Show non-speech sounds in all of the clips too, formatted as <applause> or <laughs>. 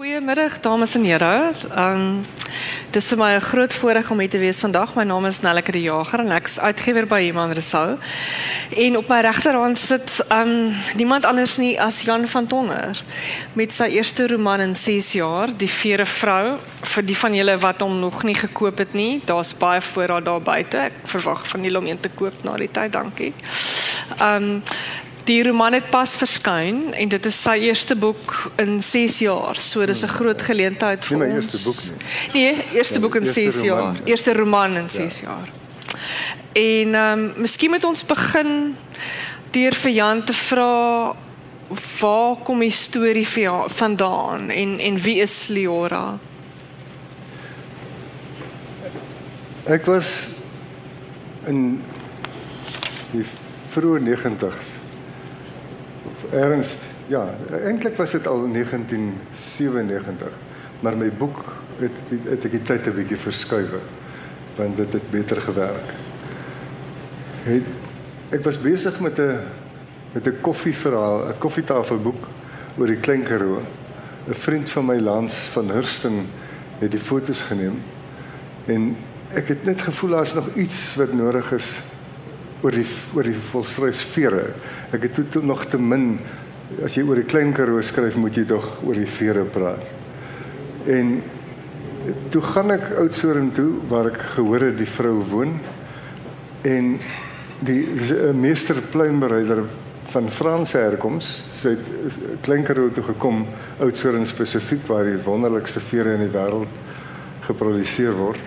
Goeiemiddag dames en here. Um dis vir my 'n groot voorreg om hier te wees vandag. My naam is Nelleke die Jager en ek's uitgewer by Iman Resou. En op my regterhand sit um niemand anders nie as Jan van Tonder met sy eerste roman in 6 jaar, Die Vere Vrou. Vir die van julle wat hom nog nie gekoop het nie, daar's baie voorraad daar buite. Ek verwag van julle om een te koop na die tyd. Dankie. Um Die roman het pas verskyn en dit is sy eerste boek in 6 jaar. So dis 'n groot geleentheid vir Nie ons. my eerste boek nie. Nee, eerste Ja, boek in eerste 6 roman, jaar. ja. Eerste roman in 6 jaar. En ehm um, miskien moet ons begin deur vir Jan te vra waar kom die storie vir jou vandaan en en wie is Leora? Ek was in die vroeë 90s. Erns, ja, eintlik was dit al 1997, maar my boek het het ek die tyd 'n bietjie verskuif want dit het beter gewerk. Het, ek was besig met 'n met 'n koffieverhaal, 'n koffietafelboek oor die Klein Karoo. 'n Vriend van my Lans van Hursten het die foto's geneem en ek het net gevoel daar's nog iets wat nodig is oor die oor die volstruisvere. Ek het toe, toe nog te min as jy oor die klein Karoo skryf, moet jy tog oor die vere praat. En toe gaan ek Oudtshoorn toe waar ek gehoor het die vrou woon en die 'n meester pluimbereider van Franse herkoms. Sy het klein Karoo toe gekom, Oudtshoorn spesifiek waar die wonderlikste vere in die wêreld geproduseer word.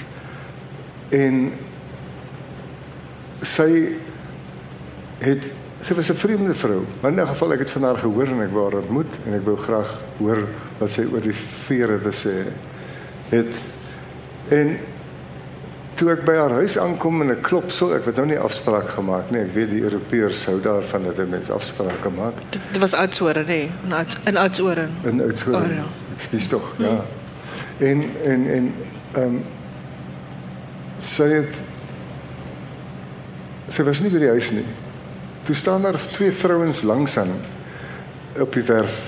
En sy het sy was 'n vreemde vrou. Maar in 'n geval ek het van haar gehoor en ek wou haar ontmoet en ek wou graag hoor wat sy oor die vere te sê het. En toe ek by haar huis aankom en ek klop so, ek het nou nie afspraak gemaak nie. Ek weet die Europeërs hou daarvan dat 'n mens afsprake maak Dit, dit was Oudtshoorn hè, in Oud, in Oudtshoorn. in Oudtshoorn. Oh, ja. Ekskuus tog, ja. En en en ehm um, sy het sy was nie by die huis nie. Toe staan daar twee vrouens langs aan op die werf.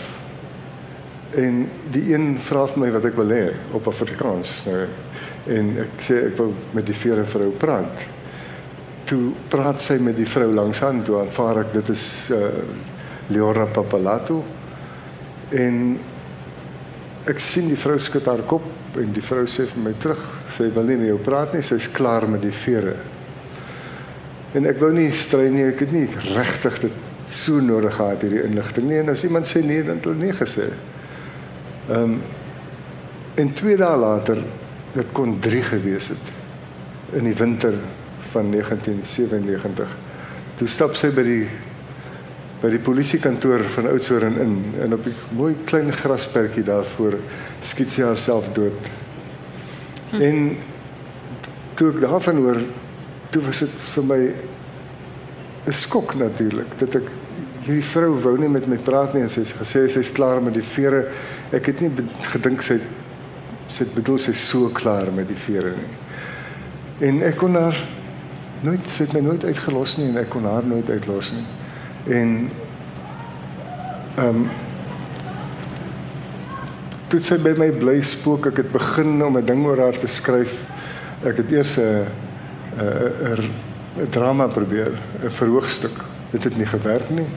En die een vra vir my wat ek wil hê op Afrikaans. Nou en ek sê ek wil met die vere vrou praat. Toe praat sy met die vrou langs aan toe aanvaar ek dit is uh, Leora Papalato en ek sien die vrou skud haar kop en die vrou sê vir my terug sy wil nie met jou praat nie sy's klaar met die vere en ek wou nie stry nie ek het nie regtig dit so nodig gehad hierdie inligting nie en as iemand sê nee dan het hulle nee gesê ehm um, en twee dae later dit kon 3 gewees het in die winter van 1997 toe stap sy by die by die polisiekantoor van Oudtshoorn in en op 'n mooi klein grasperkie daarvoor skiet sy haarself dood. Hm. En toe ek daarvan hoor, toe was dit vir my 'n skok natuurlik dat ek hierdie vrou wou nie met my praat nie en sy het gesê sy's klaar met die vere. Ek het nie gedink sy sy bedoel sy's so klaar met die vere nie. En ek kon haar nooit sy het my nooit uitgelos nie en ek kon haar nooit uitlos nie. En ehm um, toe sy by my bly spook, ek het begin om 'n ding oor haar te skryf. Ek het eers 'n 'n 'n drama probeer, 'n verhoogstuk. Dit het nie gewerk nie.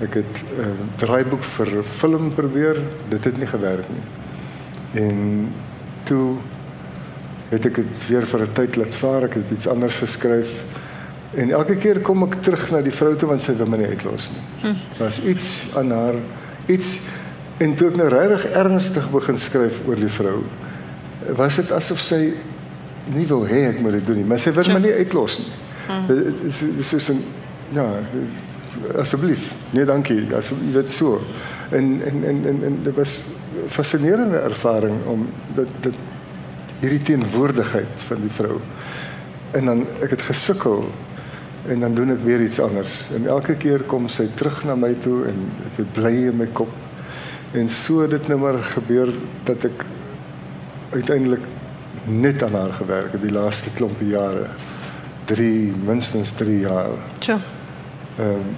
Ek het 'n draaiboek vir film probeer, dit het nie gewerk nie. En toe het ek dit weer vir 'n tyd laat vaar, ek het iets anders geskryf. En elke keer kom ek terug na die vrou toe want sy wil my nie uitlos nie. Daar's iets aan haar, iets en toe ek nou regtig ernstig begin skryf oor die vrou, was dit asof sy nie wou hê ek moet dit doen nie, maar sy wil my nie uitlos nie. Hm. Dit is soos 'n ja, asseblief. Nee, dankie. Asseblief dit so. En en en en, en dit was fascinerende ervaring om dit dit hierdie teenwoordigheid van die vrou. En dan ek het gesukkel en dan doen ek weer iets anders. En elke keer kom sy terug na my toe en het bly in my kop. En so het dit nou maar gebeur dat ek uiteindelik net aan haar gewerk die laaste klompie jare. 3 minstens 3 jaar. Tja. Ehm um,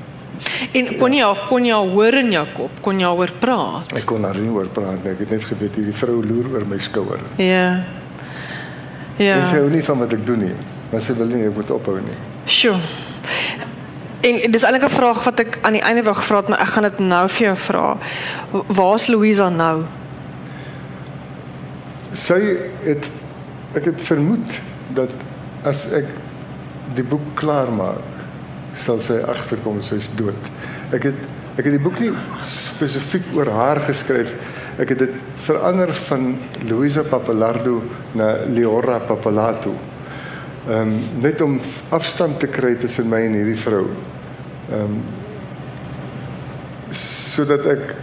En kon jy ja. kon jy hoor in jou kop, kon jy oor praat? Ek kon daar nie oor praat nie. Ek het net geweet hierdie vrou loer oor my skouer. Ja. Ja. Sy hou nie van wat ek doen nie. Maar sy wil nie ek moet ophou nie. Sjoe. En dis eintlik 'n vraag wat ek aan die einde wou gevra het, maar ek gaan dit nou vir jou vra. Waar's Louisa nou? Sy het ek het vermoed dat as ek die boek klaar maak, sal sy agterkom sy's dood. Ek het ek het die boek nie spesifiek oor haar geskryf. Ek het dit verander van Louisa Papalardo na Leora Papalato. Ehm um, net om afstand te kry tussen my en hierdie vrou. Ehm um, sodat ek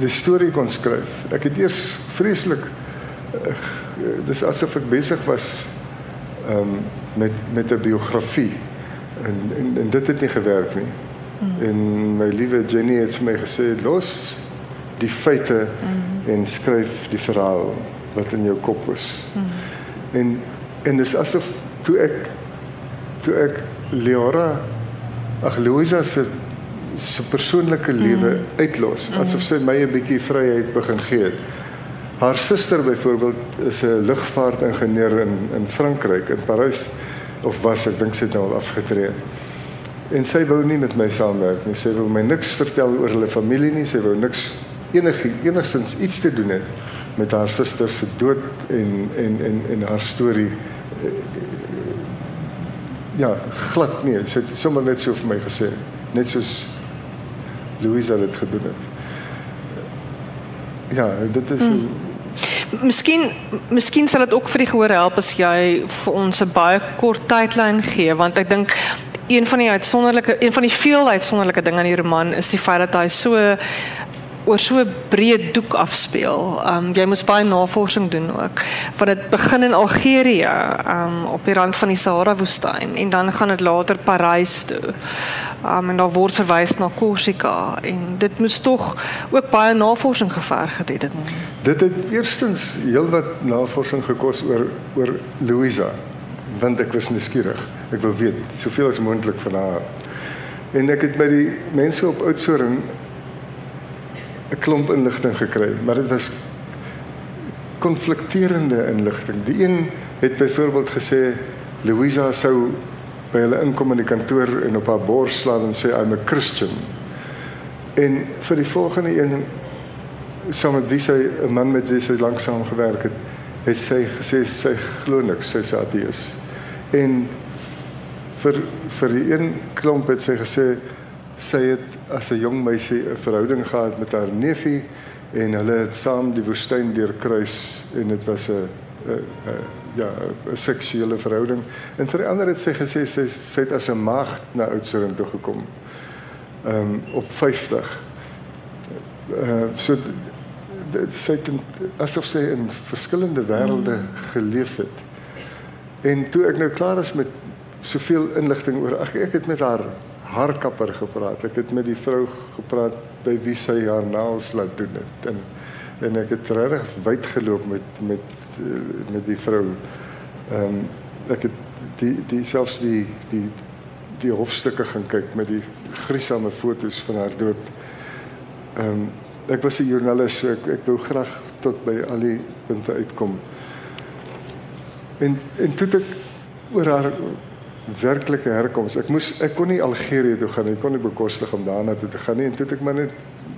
die storie kon skryf. Ek het eers vreeslik dis asof ek besig was ehm um, met met 'n biografie en, en en dit het nie gewerk nie. Mm. En my liewe Jenny het vir my gesê los die feite mm. en skryf die verhaal wat in jou kop is. Mm. En en dis asof toe ek toe ek Leora ag Louisa se se persoonlike lewe mm. uitlos asof sy my 'n bietjie vryheid begin gee het. Haar suster byvoorbeeld is 'n lugvaartingenieur in in Frankryk in Parys of was ek dink sy het nou al afgetree. En sy wou nie met my saamwerk nie. Sy wou my niks vertel oor hulle familie nie. Sy wou niks enige enigstens iets te doen het met haar suster se dood en en en en haar storie ja, glad nie. Sy het sommer net so vir my gesê, net soos Louisa dit gedoen het. Ja, dit is hmm. Miskien miskien sal dit ook vir die gehoor help as jy vir ons 'n baie kort tydlyn gee want ek dink een van die uitsonderlike een van die veel uitsonderlike dinge in die roman is die feit dat hy so oor so breë doek afspeel. Um jy moet baie navorsing doen ook. Want dit begin in Algerië, um op die rand van die Sahara woestyn en dan gaan dit later Parys toe. Um en daar word verwys na Korsika en dit moes tog ook baie navorsing geverg het dit. Dit het eerstens heelwat navorsing gekos oor oor Louisa want ek was nuuskierig. Ek wil weet soveel as moontlik van haar. En ek het by die mense op Oudtshoorn 'n klomp inligting gekry, maar dit was konflikterende inligting. Die een het byvoorbeeld gesê Louisa sou by hulle inkom in die kantoor en op haar bors slaan en sê I'm a Christian. En vir die volgende een saam met wie sy 'n man met wie sy lanksaam gewerk het, het sy gesê sy glo niks, sy sê ateïs. En vir vir die een klomp het sy gesê sy het as 'n jong meisie 'n verhouding gehad met haar neefie en hulle het saam die woestyn deurkruis en dit was 'n ja, 'n seksuele verhouding. En vir ander het sy gesê sy sy het as 'n maagd na Oudtshoorn toe gekom. Ehm um, op 50. Uh so dit sy het asof sy in verskillende wêrelde mm. geleef het. En toe ek nou klaar is met soveel inligting oor ag ek het met haar haarkapper gepraat. Ek het met die vrou gepraat by wie sy haar naels laat doen het. En en ek het regtig wyd geloop met met met die vrou. Ehm um, ek het die die selfs die die die hofstukke gaan kyk met die gruisame fotos van haar dood. Ehm um, ek was 'n joernalis, so ek ek wou graag tot by al die punte uitkom. En en toe ek oor haar werklike herkoms. Ek moes ek kon nie Algerië toe gaan nie. Ek kon nie bekostig om daarna toe te gaan nie. En toe ek maar net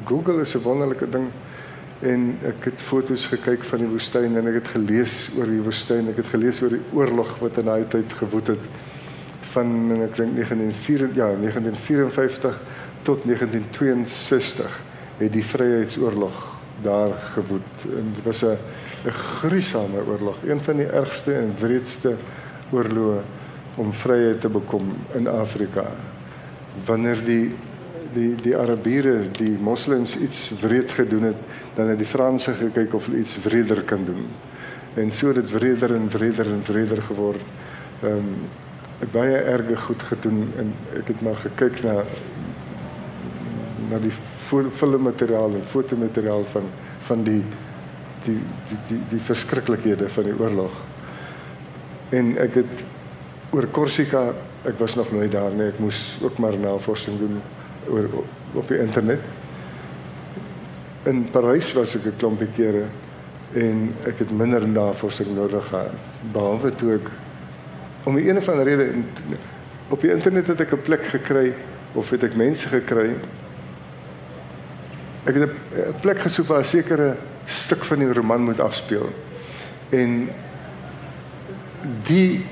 Google is 'n wonderlike ding en ek het foto's gekyk van die woestyn en ek het gelees oor die woestyn. Ek het gelees oor die oorlog wat in daai tyd gewoed het van ek dink 1954 ja, 1954 tot 1962 het die vryheidsoorlog daar gewoed. En dit was 'n 'n gruisame oorlog, een van die ergste en wreedste oorloë om vryheid te bekom in Afrika. Wanneer die die die Arabiere, die moslems iets wreed gedoen het, dan het die Franse gekyk of hulle iets wreder kan doen. En so het dit wreder en wreder en wreder geword. Ehm um, baie erge goed gedoen en ek het maar gekyk na na die filmmateriaal en fotomateriaal van van die die die die, die verskriklikhede van die oorlog. En ek het oor Korsika ek was nog nooit daar nie. Ek moes ook maar navorsing doen oor op die internet. In Parys was ek 'n klompie kere en ek het minder navorsing nodig gehad behalwe toe ek om 'n of ander rede op die internet het ek 'n plek gekry of het ek mense gekry ek het 'n plek gesoek waar 'n sekere stuk van die roman moet afspeel en die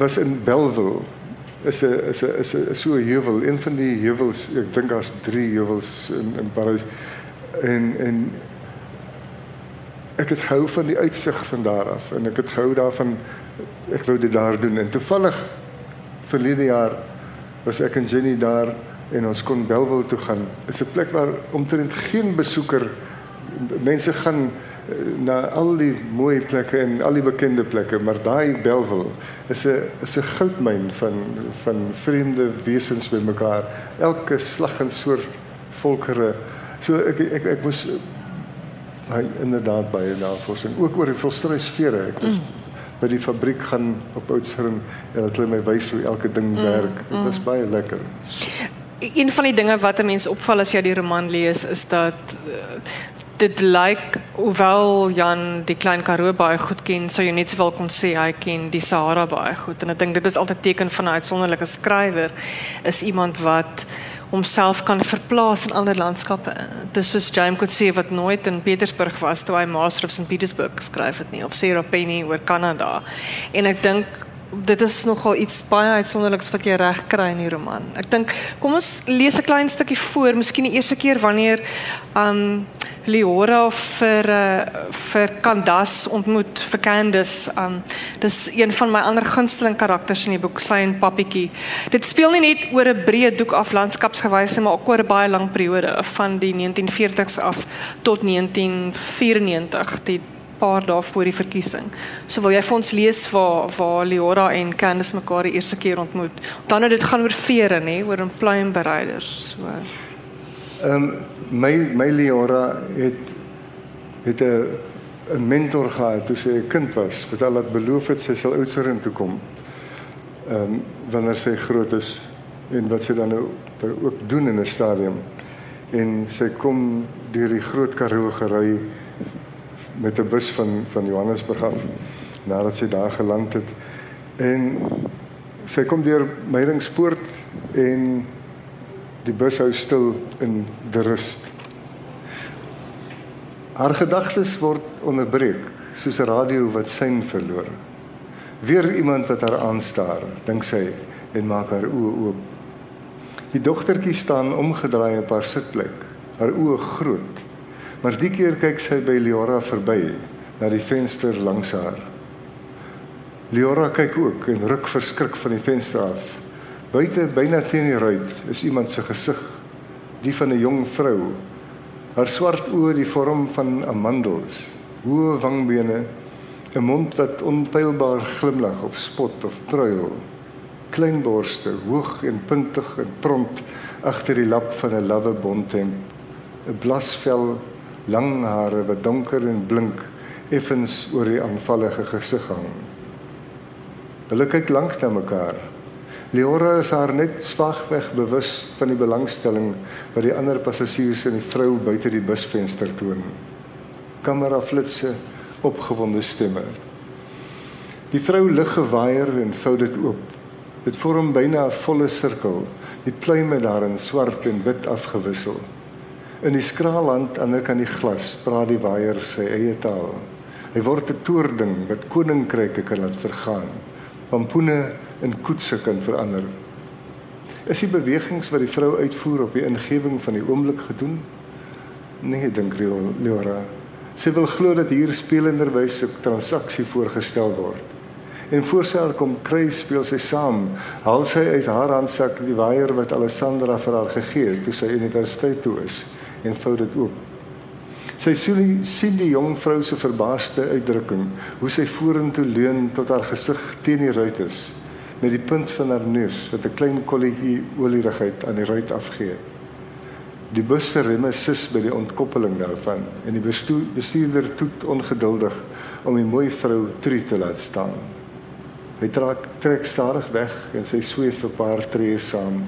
was in Belleville is 'n is 'n is 'n so 'n heuwel. Een van die heuwels ek dink daar's 3 heuwels in in Parys en en ek het gehou van die uitsig van daar af. En ek het gehou daarvan ek wou dit daar doen. En toevallig verlede jaar was ek en Jenny daar en ons kon Belwel toe gaan. Is 'n plek waar omtrent geen besoeker mense gaan na al die mooi plekke en al die bekende plekke, maar daai Belwel is 'n is 'n goudmyn van van vreemde wesens bymekaar. Elke slag en soort volkere. So ek ek ek, ek moes hy inderdaad baie navorsing ook oor die volstrysfere. Ek was mm. by die fabriek gaan op Oudtshoorn en hulle het my wys hoe elke ding mm, werk. Dit mm. was baie lekker. Een van die dinge wat 'n mens opval as jy die roman lees is dat uh, dit lyk hoewel Jan die klein Karoo baie goed ken, sou jy net sowel kon sê hy ken die Sahara baie goed. En ek dink dit is altyd teken van 'n uitsonderlike skrywer is iemand wat homself kan verplaas in ander landskappe. Dis soos James Coetzee wat nooit in Petersburg was toe hy Master of St Petersburg geskryf het nie of Sarah Penny oor Kanada. En ek dink dit is nogal iets baie uitsonderliks wat jy reg kry in die roman. Ek dink kom ons lees 'n klein stukkie voor, miskien die eerste keer wanneer um Leora vir uh, vir Candace ontmoet vir Candace. Um dis een van my ander gunsteling karakters in die boek, sy en Pappietjie. Dit speel nie net oor 'n breë doek af landskapsgewys nie, maar ook oor 'n baie lang periode van die 1940s af tot 1994, die paar dae voor die verkiesing. So wil jy vir ons lees waar waar Leora en Candace mekaar die eerste keer ontmoet. Dan het dit gaan oor vere, nê, oor 'n pluimbereiders. So Ehm um, my my Leora het het 'n 'n mentor gehad toe sy 'n kind was. Wat het beloof het sy sal oudserin toe kom. Ehm um, wanneer sy groot is en wat sy dan nou ook doen in 'n stadium. En sy kom deur die groot Karoo gery met 'n bus van van Johannesburg af nadat sy daar geland het. En sy kom deur Meiringspoort en Die bus hou stil in die rus. Haar gedagtes word onderbreek soos 'n radio wat sein verloor. Weer iemand wat haar aanstaar, dink sy en maak haar oë oop. Die dogtertjie staan omgedraai op haar sitplek, haar oë groot. Maar die keer kyk sy by Leora verby na die venster langs haar. Leora kyk ook en ruk verskrik van die venster af. Buite byna teen die ruit is iemand se gesig, die van 'n jong vrou. Haar swart oë die vorm van amandels, hoë wangbene, 'n mond wat onpylbaar glimlag of spot of pruil. Klein borste, hoog en puntig en prompt agter die lap van 'n lawwe bonthemp. 'n Blasvel, lang hare wat donker en blink effens oor die aanvallige gesig hang. Hulle kyk lank na mekaar. Leora is haar net swagweg bewus van die belangstelling wat die ander passasiers en die vrou buite die busvenster toon. Kamera flitsse, opgewonde stemme. Die vrou lig gewaier en vou dit oop. Dit vorm byna 'n volle sirkel, die pluime daarin swart en wit afgewissel. In die skraalland aan die kant die glas praat die waier sy eie taal. Hy word 'n toording wat koninkryke kan laat vergaan. Pampoene in koetse kan verander. Is die bewegings wat die vrou uitvoer op die ingewing van die oomblik gedoen? Nee, dink Leora. Sy wil glo dat hier spelenderwys 'n transaksie voorgestel word. En voor sy haar kom kry, speel sy saam. Haal sy uit haar handsak die waier wat Alessandra vir haar gegee het toe sy universiteit toe is en vou dit oop. Sy sien sien die jong vrou se verbaasde uitdrukking, hoe sy vorentoe leun tot haar gesig teen die ruit is met die punt van haar neus wat 'n klein kolletjie olierigheid aan die ruit afgee. Die bus se remme sis by die ontkoppeling daarvan en die bestuurder toet ongeduldig om die mooi vrou tree te laat staan. Hy trek trek stadig weg en sy sweef 'n paar tree saam.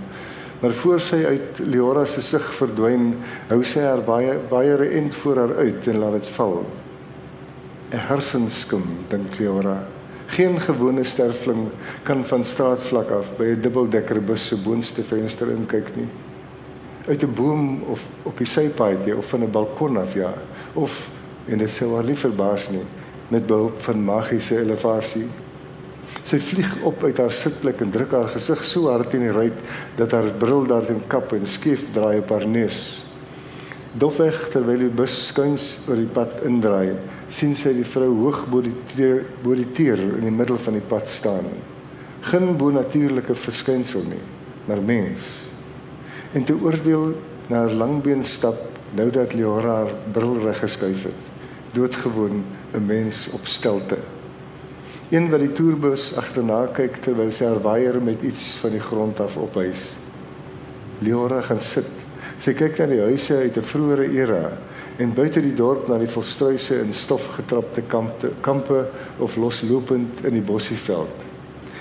Maar voor sy uit Leora se sig verdwyn, hou sy haar baie baie reënt voor haar uit en laat dit val. 'n Hersenskim, dink Leora. Geen gewone sterfling kan van straatvlak af by 'n dubbeldekker bus se boonste venster inkyk nie. Uit 'n boom of op die sypaadjie of van 'n balkon af ja, of en dit sou haar nie verbaas nie met behulp van magiese elevasie. Sy vlieg op uit haar sitplek en druk haar gesig so hard in die ruit dat haar bril daarin kap en skief draai op haar neus. Dofweg terwyl die bus skuins oor die pad indraai, sien sy die vrou hoog bo die teer, bo die teer in die middel van die pad staan. Geen bonatuurlike verskynsel nie, maar mens. En te oordeel na haar langbeen stap nou dat Leora haar bril reg geskuif het, doodgewoon 'n mens op stelte. Een wat die toerbus agterna kyk terwyl sy haar waier met iets van die grond af ophys. Leora gaan sit. Sy kyk na die huise uit 'n vroeëre era en buite die dorp na die volstruise en stofgetrapte kampe, kampe of loslopend in die bossieveld.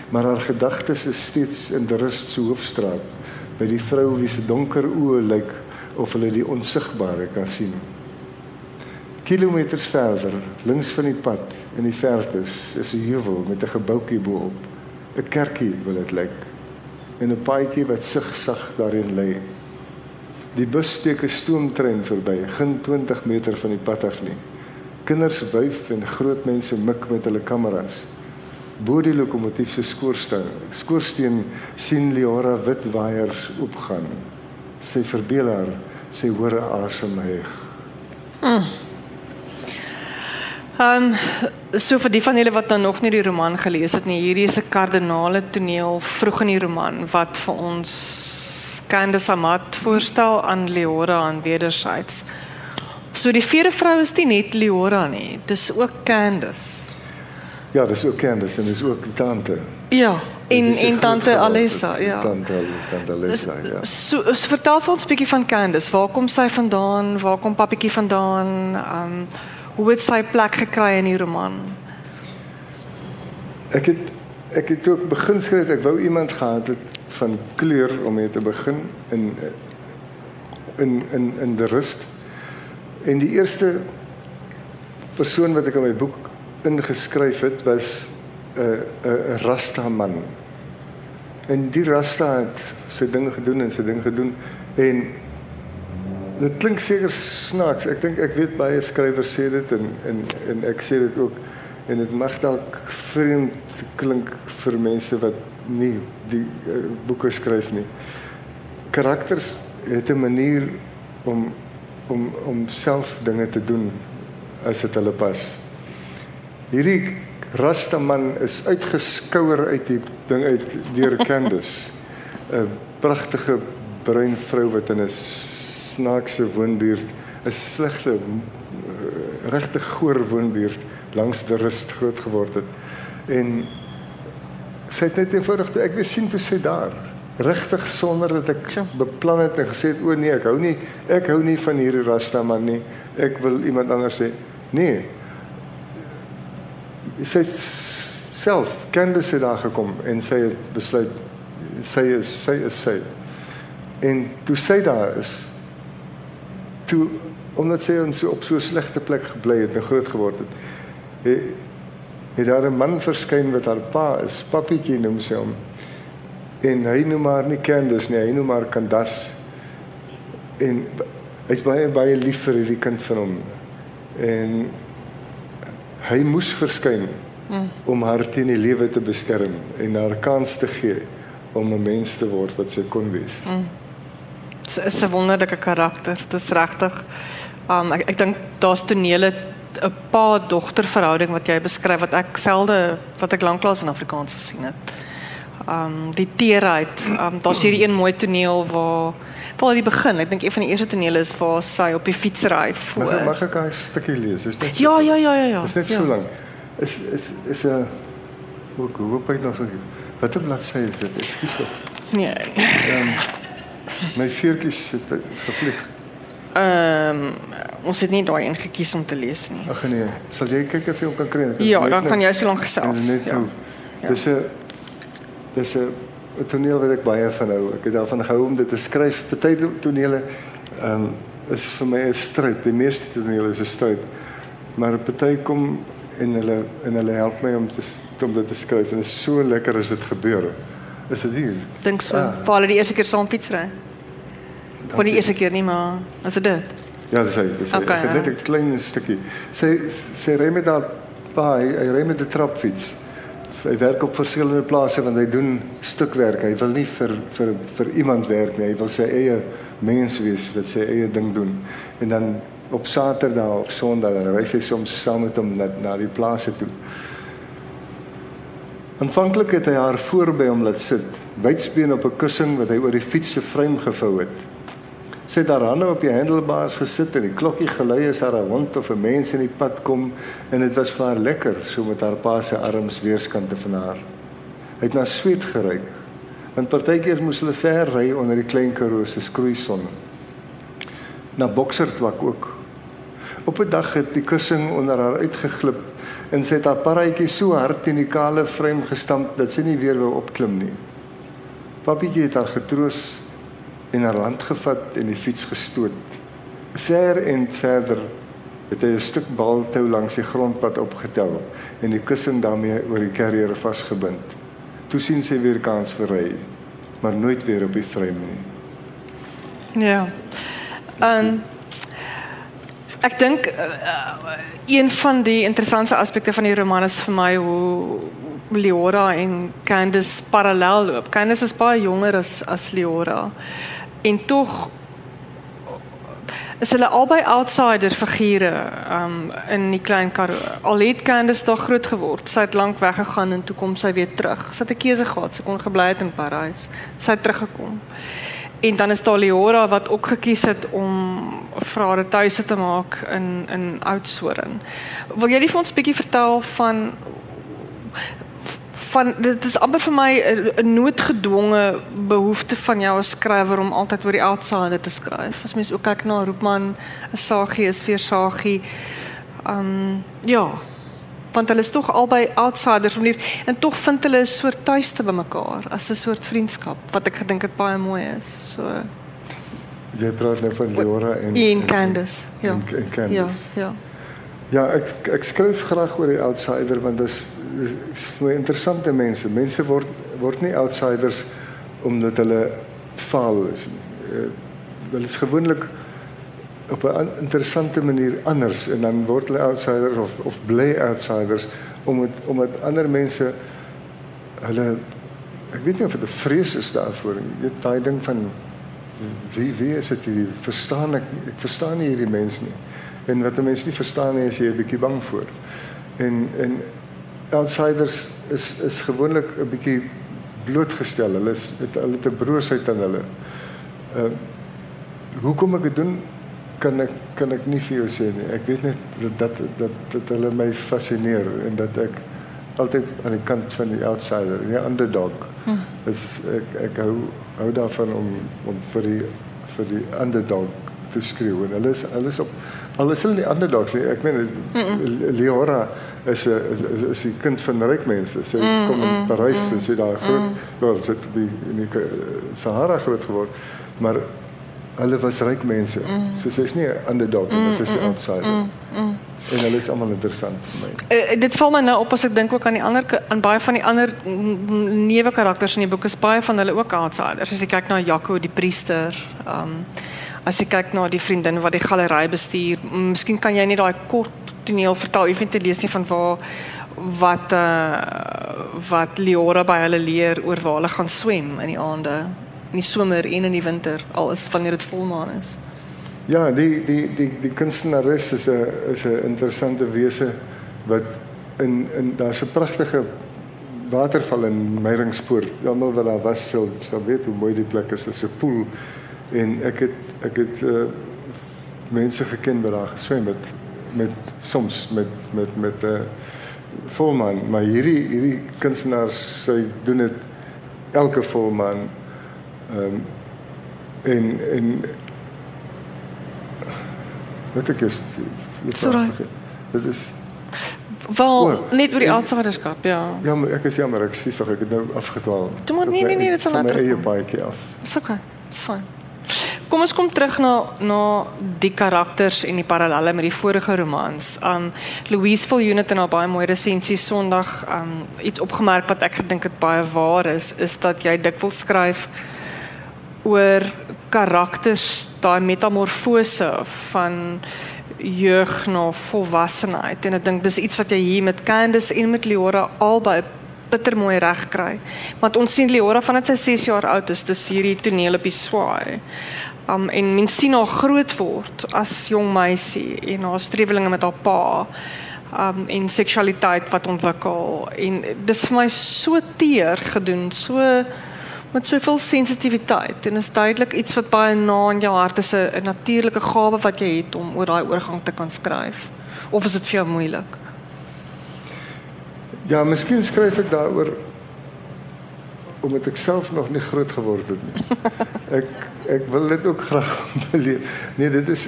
Maar haar gedagtes is steeds in die rust se hoofstraat by die vrou wie se donker oë lyk of hulle die onsigbare kan sien. Kilometers verder, links van die pad in die verte is 'n heuwel met 'n gebouetjie bo-op. 'n Kerkie wil dit lyk. En 'n paadjie wat sigsag daarin lê. Die bus steek 'n stoomtrein verby, geen 20 meter van die pad af nie. Kinders wyf en groot mense mik met hulle kameras. Bo die lokomotief se skoorsteen, skoorsteen sien Leora wit waiers oopgaan. Sy verbeel haar, sy hoor 'n asem heg. Mm. Ehm um, so vir die van julle wat dan nog nie die roman gelees het nie, hierdie is 'n kardinale toneel vroeg in die roman wat vir ons Candace Amat voorstel aan Leora aan wederzijds. So die vierde vrou is nie net Leora nie, dis ook Candace. Ja, dis ook Candace en dis ook die tante. Ja, en en tante Alessa, ja. Tante tante Alessa, ja. So, so vertel vir ons 'n bietjie van Candace. Waar kom sy vandaan? Waar kom pappietjie vandaan? Ehm um, hoe het sy plek gekry in die roman? Ek het ek het ook begin skryf. Ek wou iemand gehad het van kleur om mee te begin in in in in die rust. En die eerste persoon wat ek in my boek ingeskryf het was 'n uh, 'n uh, rasta man. En die rasta het sy dinge gedoen en sy dinge gedoen en dit klink seker snaaks. Ek dink ek weet baie skrywers sê dit en en en ek sê dit ook en dit mag dalk vreemd klink vir mense wat nie die uh, boeke skryf nie. Karakters het 'n manier om om om self dinge te doen as dit hulle pas. Hierdie Rastaman is uitgeskouer uit die ding uit deur Candice. <laughs> 'n Pragtige bruin vrou wat in 'n snaakse woonbuurt, 'n slegte eh, regte goor woonbuurt langs die rust groot geword het. En sy het net eenvoudig toe ek weer sien toe sy daar regtig sonder dat ek beplan het en gesê het o nee ek hou nie ek hou nie van hierdie rasta man nie ek wil iemand anders sê nee. Sy self kende sy daar gekom en sy het besluit sy is sy is sy. En toe sy daar is toe omdat sy ons op so 'n slegte plek gebly het en groot geword het, het het daar 'n man verskyn wat haar pa is, pappietjie noem sy hom. En hy noem maar nie Candice nie, hy noem maar Candas. En hy's baie baie lief vir hierdie kind van hom. En hy moes verskyn mm. om haar teen die lewe te beskerm en haar kans te gee om 'n mens te word wat sy kon wees. Mm is 'n wonderlike karakter. Dit is regtig. Um ek ek dink daar's tonele 'n pa dogter verhouding wat jy beskryf wat ek selde wat ek lanklaas in Afrikaans gesien het. Um die teerheid. Um daar's hierdie een mooi toneel waar waar die begin. Ek dink een van die eerste tonele is waar sy op die fiets ry voor. Mag, mag ek 'n stukkie lees? Is dit Ja, ja, ja, ja, ja. Is net ja. so lank. Is is is 'n hoe hoe hoe pyt nog so. Wat 'n bladsy is dit? Ekskuus. Nee. Ehm um, My veertjies het gevlieg. Ehm um, ons het nie daai ingekies om te lees nie. Ag nee, sal jy kyk of jy hom kan kry? Ja, dan kan jy so lank gesels. Net ja. nou Ja. Dis 'n dis 'n 'n toneel wat ek baie van hou. Ek het daarvan gehou om dit te skryf. Party tonele ehm um, is vir my 'n stryd. Die meeste tonele is 'n stryd. Maar party kom en hulle en hulle help my om te om dit te skryf en dit is so lekker as dit gebeur. Is dit hier? Dink so. Ah. Vir hulle die eerste keer saam fietsry. Voor die eerste keer nie, maar as dit dit. Ja, dis hy. Dis hy. Okay, Ek het net ja. 'n klein stukkie. Sy sy ry met haar pa, hy, hy ry met 'n trapfiets. Hy werk op verskillende plase want hy doen stukwerk. Hy wil nie vir vir vir iemand werk nie. Hy wil sy eie mens wees wat sy eie ding doen. En dan op Saterdag of Sondag dan ry sy soms saam met hom na na die plase toe. Aanvanklik het hy haar voorby hom laat sit, wydsbeen op 'n kussing wat hy oor die fiets se frame gevou het. Sy het haar hande op die handlebars gesit en die klokkie gelui as haar 'n hond of 'n mens in die pad kom en dit was vir haar lekker so met haar pa se arms weerskante van haar. Hy het na sweet geruik. Want partykeer moes hulle ver ry onder die klein Karoo se skroeison. Na boksertwak ook. Op 'n dag het die kussing onder haar uitgeglip en sy het haar parrytjie so hard in die kale frame gestamp dat sy nie weer wou opklim nie. Papietjie het haar getroos en haar hand gevat en die fiets gestoot. Ver en verder het hy 'n stuk baltou langs die grondpad opgetel en die kussing daarmee oor die carrier vasgebind. Toe sien sy weer kans vir ry, maar nooit weer op die frame nie. Ja. En ek dink uh, een van die interessante aspekte van die roman is vir my hoe Leora en Candice parallel loop. Candice is baie jonger as as Leora. En tog is hulle albei outsider figure um in die klein Karoo. Al het Candice daar groot geword. Sy het lank weggegaan en toe kom sy weer terug. Sy het 'n keuse gehad. Sy kon gebly het in Parys. Sy het teruggekom. En dan is daar Leora wat ook gekies het om vir haar 'n tuise te maak in in Oudtshoorn. Wil jy nie vir ons bietjie vertel van van dit is amper vir my 'n noodgedwonge behoefte van jou as skrywer om altyd oor die outsider te skryf. As mens ook kyk na Roepman, Sagie is weer Sagie. Um ja. Want hulle is tog albei outsiders manier en tog vind hulle 'n soort tuiste by mekaar as 'n soort vriendskap wat ek gedink het baie mooi is. So Jy praat nou van Leora en en Candice. Ja. En, en Candice. Ja, ja. Ja, ek ek skryf graag oor die outsider want dit is, is vir my interessante mense. Mense word word nie outsiders omdat hulle faal is. Uh, hulle is gewoonlik op 'n an- interessante manier anders en dan word hulle outsiders of of bly outsiders omdat omdat ander mense hulle ek weet nie of dit 'n vrees is daarvoor nie. Jy weet daai ding van wie wie is dit hier verstaan ek ek verstaan nie hierdie mens nie. En wat 'n mens nie verstaan nie is jy 'n bietjie bang voor. En en outsiders is is gewoonlik 'n bietjie blootgestel. Hulle is het, hulle het 'n broosheid aan hulle. Uh hoekom ek dit doen kan ek kan ek nie vir jou sê nie. Ek weet net dat dat dat, dat hulle my fascineer en dat ek altyd aan die kant van die outsider, die underdog. Hm. Is ek ek hou hou daarvan om om vir die vir die underdog te skreeu en hulle is hulle is op al is hulle nie underdogs nie. Ek meen mm -mm. Leora is 'n is, is, is die kind van ryk mense. Sy mm, kom in Parys mm, en sy daar groot mm. sy het by in die Sahara groot geword. Maar hulle was ryk mense. Mm. So sy's nie underdog nie, mm, sy's 'n outsider. Mm, mm. En hulle is almal interessant vir my. Uh, dit val my nou op as ek dink ook aan die ander aan baie van die ander mm, neuwe karakters in die boek is baie van hulle ook outsiders. As jy kyk na Jaco die priester, um as jy kyk na die vriendin wat die galery bestuur, mm, miskien kan jy net daai kort toneel vertel. Ek weet nie lees nie van waar wat uh wat Leora by hulle leer oor waar hulle gaan swem in die aande, in die somer en in die winter, al is wanneer dit volmaan is. Ja, die die die die kunstenares is 'n is 'n interessante wese wat in in daar's 'n pragtige waterval in Meyringspoort. Almal wat daar was sal sal weet hoe mooi die plek is. Dit is 'n poel en ek het ek het uh, mense geken wat daar geswem het met soms met met met 'n uh, volmaan, maar hierdie hierdie kunstenaars sy doen dit elke volmaan. Ehm um, en en wat ek is Sorry. dit is Wel, oh, net oor die outsiderskap, ja. Ja, maar ek is jammer, ek sê tog ek het nou afgedwaal. Toe nee nee nee, dit sal later. Ek eie paadjie af. Dis okay. Dis fyn. Kom ons kom terug na na die karakters en die parallelle met die vorige romans. Um Louise Viljoen het in haar baie mooi resensie Sondag um iets opgemerk wat ek gedink het baie waar is, is dat jy dikwels skryf oor karakters daai metamorfose van jeug na volwassenheid en ek dink dis iets wat jy hier met Candice en met Leora albei bitter mooi reg kry. Want ons sien Leora vandat sy 6 jaar oud is, dis hierdie toneel op die swaai. Um en mens sien haar groot word as jong meisie en haar strewelinge met haar pa. Um en seksualiteit wat ontwikkel en dis vir my so teer gedoen, so met soveel sensitiwiteit en is duidelik iets wat baie na in jou hart is 'n natuurlike gawe wat jy het om oor daai oorgang te kan skryf. Of is dit vir jou moeilik? Ja, miskien skryf ek daaroor omdat ek self nog nie groot geword het nie. <laughs> Ek ek wil dit ook graag <laughs> beleef. Nee, dit is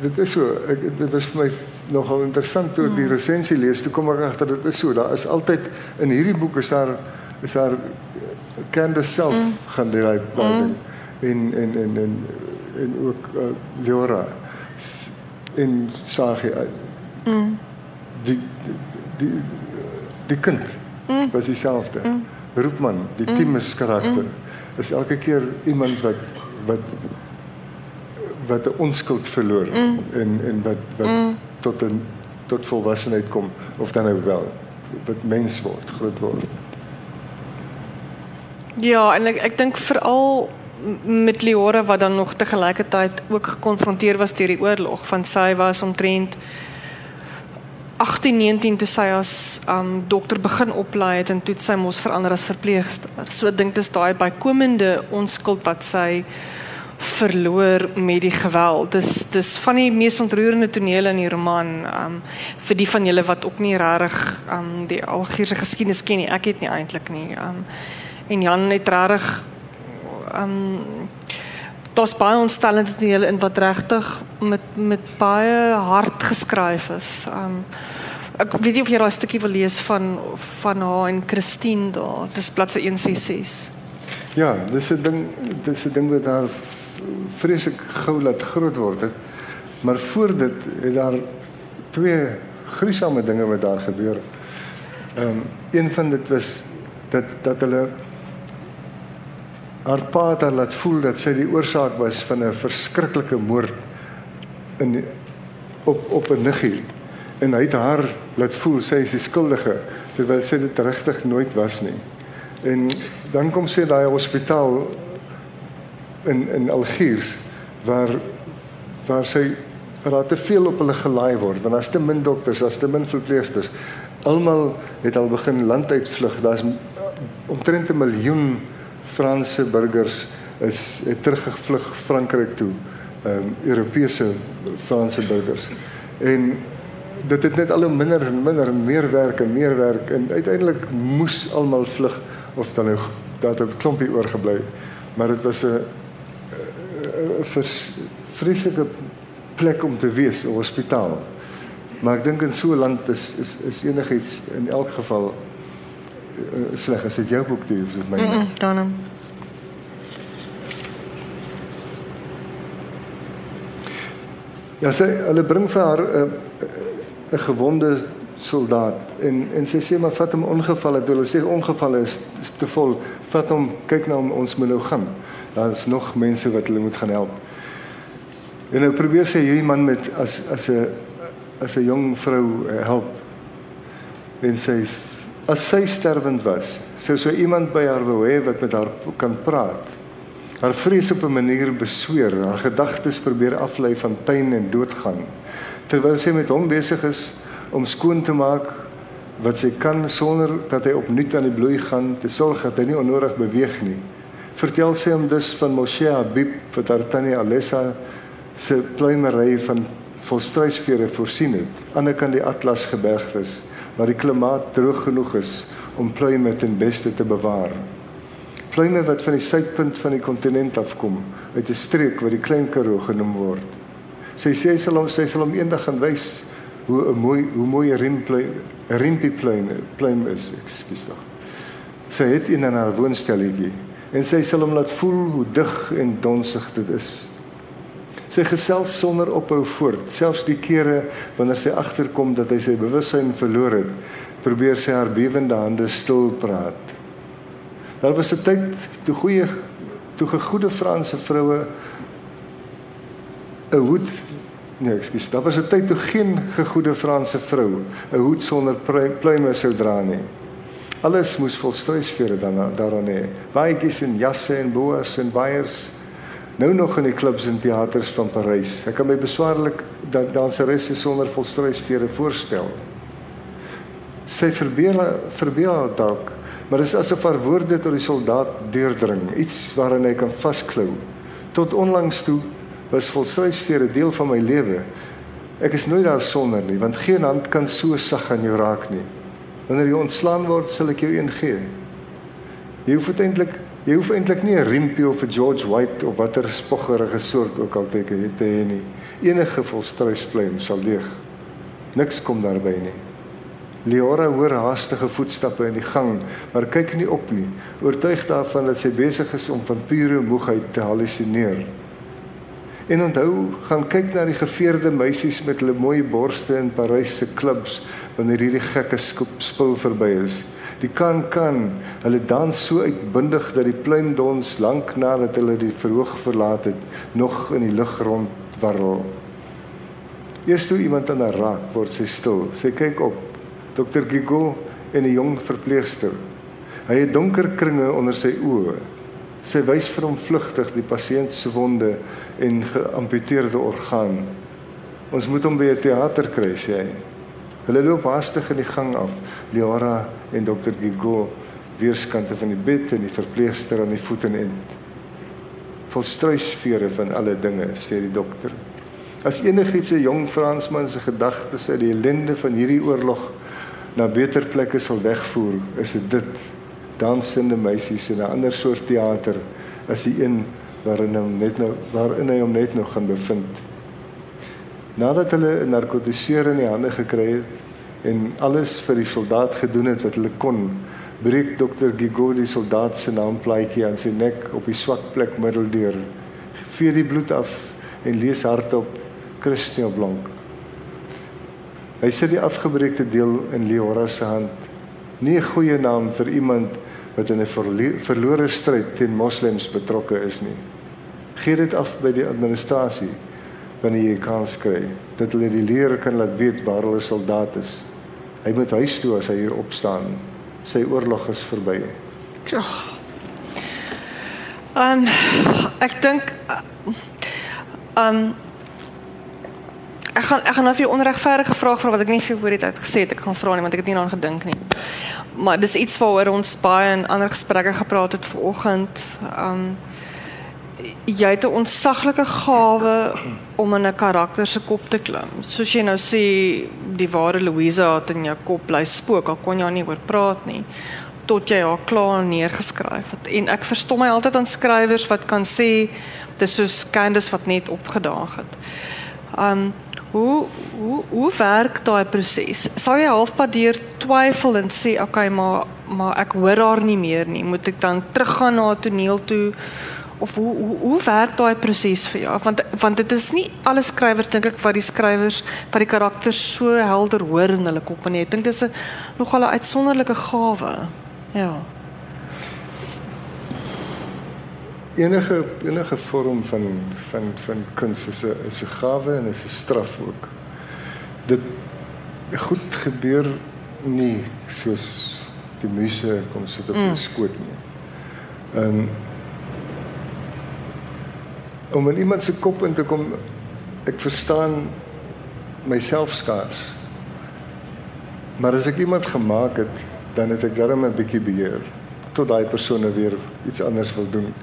dit is so. Ek dit was vir my nogal interessant toe ek die hmm. resensie lees. Toe kom ek agter dit is so. Daar is altyd in hierdie boek is daar is daar Candace self mm. gaan die daai mm. en en en en en ook uh, Leora en Sagie mm. die die die kind mm. was dieselfde mm. Roepman die mm. Timus karakter mm. is elke keer iemand wat wat wat 'n onskuld verloor mm. en en wat wat mm. tot 'n tot volwassenheid kom of dan nou wel wat mens word groot word Ja, en ek ek dink veral met Leora wat dan nog te gelykertyd ook gekonfronteer was deur die oorlog van sy was omtrent 1819 toe sy as um dokter begin oplei het en toe sy mos verander as verpleegster. So dink dis daai bykomende onskuld wat sy verloor met die geweld. Dis dis van die mees ontroerende tonele in die roman. Um vir die van julle wat ook nie regtig um die Algierse geskiedenis ken nie. Ek het nie eintlik nie. Um en Jan het reg ehm um, daar's baie ontstellend in hulle in wat regtig met met baie hard geskryf is. Um, ek weet nie of jy daai stukkie wil lees van van haar en Christine daar. Dis bladsy 166. Ja, dis 'n ding dis 'n ding wat daar vreeslik gou laat groot word het. Maar voor dit het daar twee gruisame dinge wat daar gebeur. Ehm um, een van dit was dat dat hulle haar pa het haar laat voel dat sy die oorsaak was van 'n verskriklike moord in op op 'n niggie en hy het haar laat voel sy is die skuldige terwyl sy dit regtig nooit was nie. En dan kom sy daai hospitaal in in Algiers waar waar sy raak te veel op hulle gelaai word want daar's te min dokters, daar's te min verpleegsters. Almal het al begin land uitvlug. Daar's omtrent 'n miljoen Franse burgers is het teruggevlug Frankryk toe. Ehm um, Europese Franse burgers. En dit het net al hoe minder en minder meer werk en meer werk en uiteindelik moes almal vlug of dan nou dat 'n klompie oorgebly. Maar dit was 'n 'n vreeslike plek om te wees, 'n hospitaal. Maar ek dink in so 'n land is is is enigiets in elk geval uh, sleg as dit jou boek toe is dit my. Mm -mm, dan. Ja, sy hulle bring vir haar 'n uh, 'n gewonde soldaat en en sy sê maar vat hom ongevalle, toe hulle sê ongevalle is, is te vol, vat hom kyk na hom ons moet nou gaan. Daar's nog mense wat hulle moet gaan help. En nou probeer sy hierdie man met as as 'n as 'n jong vrou uh, help. En sy as sy sterwend was, sou so iemand by haar wou hê wat met haar kan praat. Haar vrees op 'n manier besweer, haar gedagtes probeer aflei van pyn en doodgaan, terwyl sy met hom besig is om skoon te maak wat sy kan sonder dat hy opnuut aan die bloei gaan te sorg dat hy nie onnodig beweeg nie. Vertel sy hom dus van Moshe Habib wat haar tannie Alessa se pluimery van volstruisvere voorsien het aan die kant die Atlas gebergtes waar die klimaat droog genoeg is om pluime ten beste te bewaar. Pluime wat van die suidpunt van die kontinent afkom, uit 'n streek wat die Klein Karoo genoem word. Sy sê sy sal hom sy sal hom eendag gaan wys hoe 'n mooi hoe mooi rimpluim rimpie pluim is, ekskuus tog. Sy het in haar woonstelletjie en sy sal hom laat voel hoe dig en donsig dit is. Sy gesels sonder ophou voort, selfs die kere wanneer sy agterkom dat hy sy bewussyn verloor het, probeer sy haar bewende hande stil praat. Daar was 'n tyd toe goeie toe gegoede Franse vroue 'n hoed nee, ekskuus, daar was 'n tyd toe geen gegoede Franse vrou 'n hoed sonder pluime sou dra nie. Alles moes vol struisvere dan daaraan hê. Baadjies en jasse en boas en baiers. Nou nog in die klubs en teaters van Parys. Ek kan my beswaarlik dat danseres sonder vol struisvere voorstel. Sy verbeel verbeel dalk maar dit is asof haar woorde tot die soldaat deurdring, iets waaraan hy kan vasklou. Tot onlangs toe was volstruisvere deel van my lewe. Ek is nooit daar sonder nie, want geen hand kan so sag aan jou raak nie. Wanneer jy ontslaan word, sal ek jou een gee. Jy hoef eintlik jy hoef eintlik nie 'n rimpie of 'n George White of watter spoggerige soort ook al te hê nie. Enige volstruispluim sal leeg. Niks kom daarby nie. Leora hoor haastige voetstappe in die gang, maar kyk nie op nie, oortuig daarvan dat sy besig is om van pure moegheid te halusineer. En onthou, gaan kyk na die geveerde meisies met hulle mooi borste in Parys se klubs wanneer hierdie gekke spul verby is. Die kan kan, hulle dans so uitbundig dat die pluimdons lank nadat hulle die verhoog verlaat het, nog in die lug rondwarrel. Eers toe iemand aan haar raak, word sy stil. Sy kyk op Dr. Gigo en 'n jong verpleegster. Hy het donker kringe onder sy oë. Sy wys vir hom vlugtig die pasiënt se wonde en geamputeerde orgaan. Ons moet hom by 'n teater kry, sê hy. Hulle loop haastig in die gang af. Liara en Dr. Gigo weerskante van die bed en die verpleegster aan die voet en end. Volstruisvere van alle dinge, sê die dokter. As enigiets 'n jong Fransman se gedagtes uit die ellende van hierdie oorlog na beter plekke sal wegvoer, is dit dit dansende meisies in 'n ander soort teater as die een waarin hom net nou waarin hy hom net nog gaan bevind. Nadat hulle 'n narkotiseer in die hande gekry het en alles vir die soldaat gedoen het wat hulle kon, breek dokter Gigoli soldaat se naamplaatjie aan sy nek op die swak plek middeldeur. Vee die bloed af en lees hardop Christian Blanc. Hy sit die afgebreekte deel in Leora se hand. Nie 'n goeie naam vir iemand wat in 'n verlore stryd teen moslems betrokke is nie. Gee dit af by die administrasie wanneer jy kans kry dat hulle die leer kan laat weet waar hulle soldaat is. Hy moet huis toe as hy hier opstaan. Sy oorlog is verby. Ja. Ehm um, ek dink ehm um, Ek gaan ek gaan nou vir jou onregverdige vraag vra wat ek nie vir voor dit uitgesê het ek gaan vra nie want ek het nie daaraan gedink nie. Maar dis iets waaroor ons baie in ander gesprekke gepraat het vanoggend. Um jy het 'n ontsaglike gawe om in 'n karakter se kop te klim. Soos jy nou sê die ware Louisa het in jou kop bly spook, al kon jy nie oor praat nie tot jy haar klaar neergeskryf het. En ek verstom my altyd aan skrywers wat kan sê dis soos Candice wat net opgedaag het. Um Hoe hoe hoe werk daai proses? Sal jy halfpad deur twyfel en sê okay, maar maar ek hoor haar nie meer nie. Moet ek dan teruggaan na toneel toe of hoe hoe, hoe werk daai proses vir jou? Want want dit is nie alle skrywers dink ek wat die skrywers wat die karakters so helder hoor in hulle kop nie. Ek dink dis 'n nogal 'n uitsonderlike gawe. Ja. enige enige vorm van van van kuns is 'n is 'n gawe en is 'n straf ook. Dit goed gebeur nie soos die muse kom sit op mm. skoot nie. Ehm um, om in iemand se kop in te kom ek verstaan myself skaars. Maar as ek iemand gemaak het, dan het ek darm 'n bietjie beheer tot daai persoon weer iets anders wil doen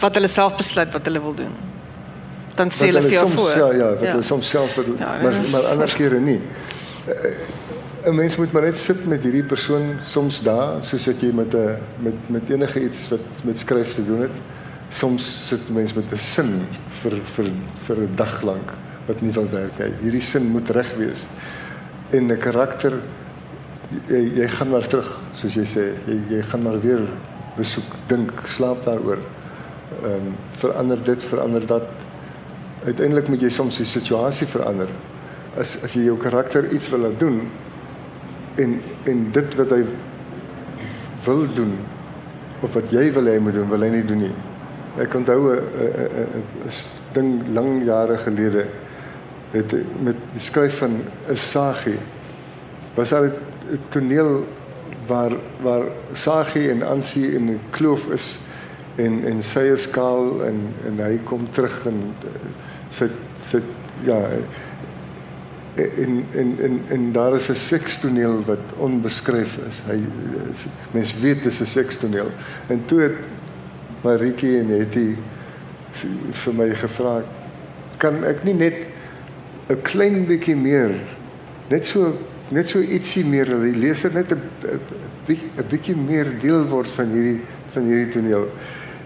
wat hulle self besluit wat hulle wil doen. Dan sê hulle vir jou voor. Ja, ja, wat ja. hulle soms self wil, ja, maar is, maar ander kere nie. Eh, 'n Mens moet maar net sit met hierdie persoon soms daar, soos wat jy met 'n met met enige iets wat met skryf te doen het. Soms sit mense met 'n sin vir vir vir 'n dag lank wat nie wil werk nie. Hierdie sin moet reg wees. En 'n karakter jy, jy gaan maar terug, soos jy sê, jy jy gaan maar weer besoek, dink, slaap daaroor. Ehm um, verander dit, verander dat. Uiteindelik moet jy soms die situasie verander. As as jy jou karakter iets wil laat doen en en dit wat hy wil doen of wat jy wil hê hy moet doen, wil hy nie doen nie. Ek onthou 'n ding lang jare gelede het met die skryf van Isagi was al 'n toneel waar waar Sagi en Ansie in 'n kloof is en en sy is kaal en en hy kom terug en sit sit ja en en en en daar is 'n sekstoneel wat onbeskryf is. Hy mens weet dis 'n sekstoneel. En toe het Maritjie en Hetty vir my gevra kan ek nie net 'n klein bietjie meer net so net so ietsie meer hulle lees net 'n 'n bietjie meer deel word van hierdie van hierdie toneel.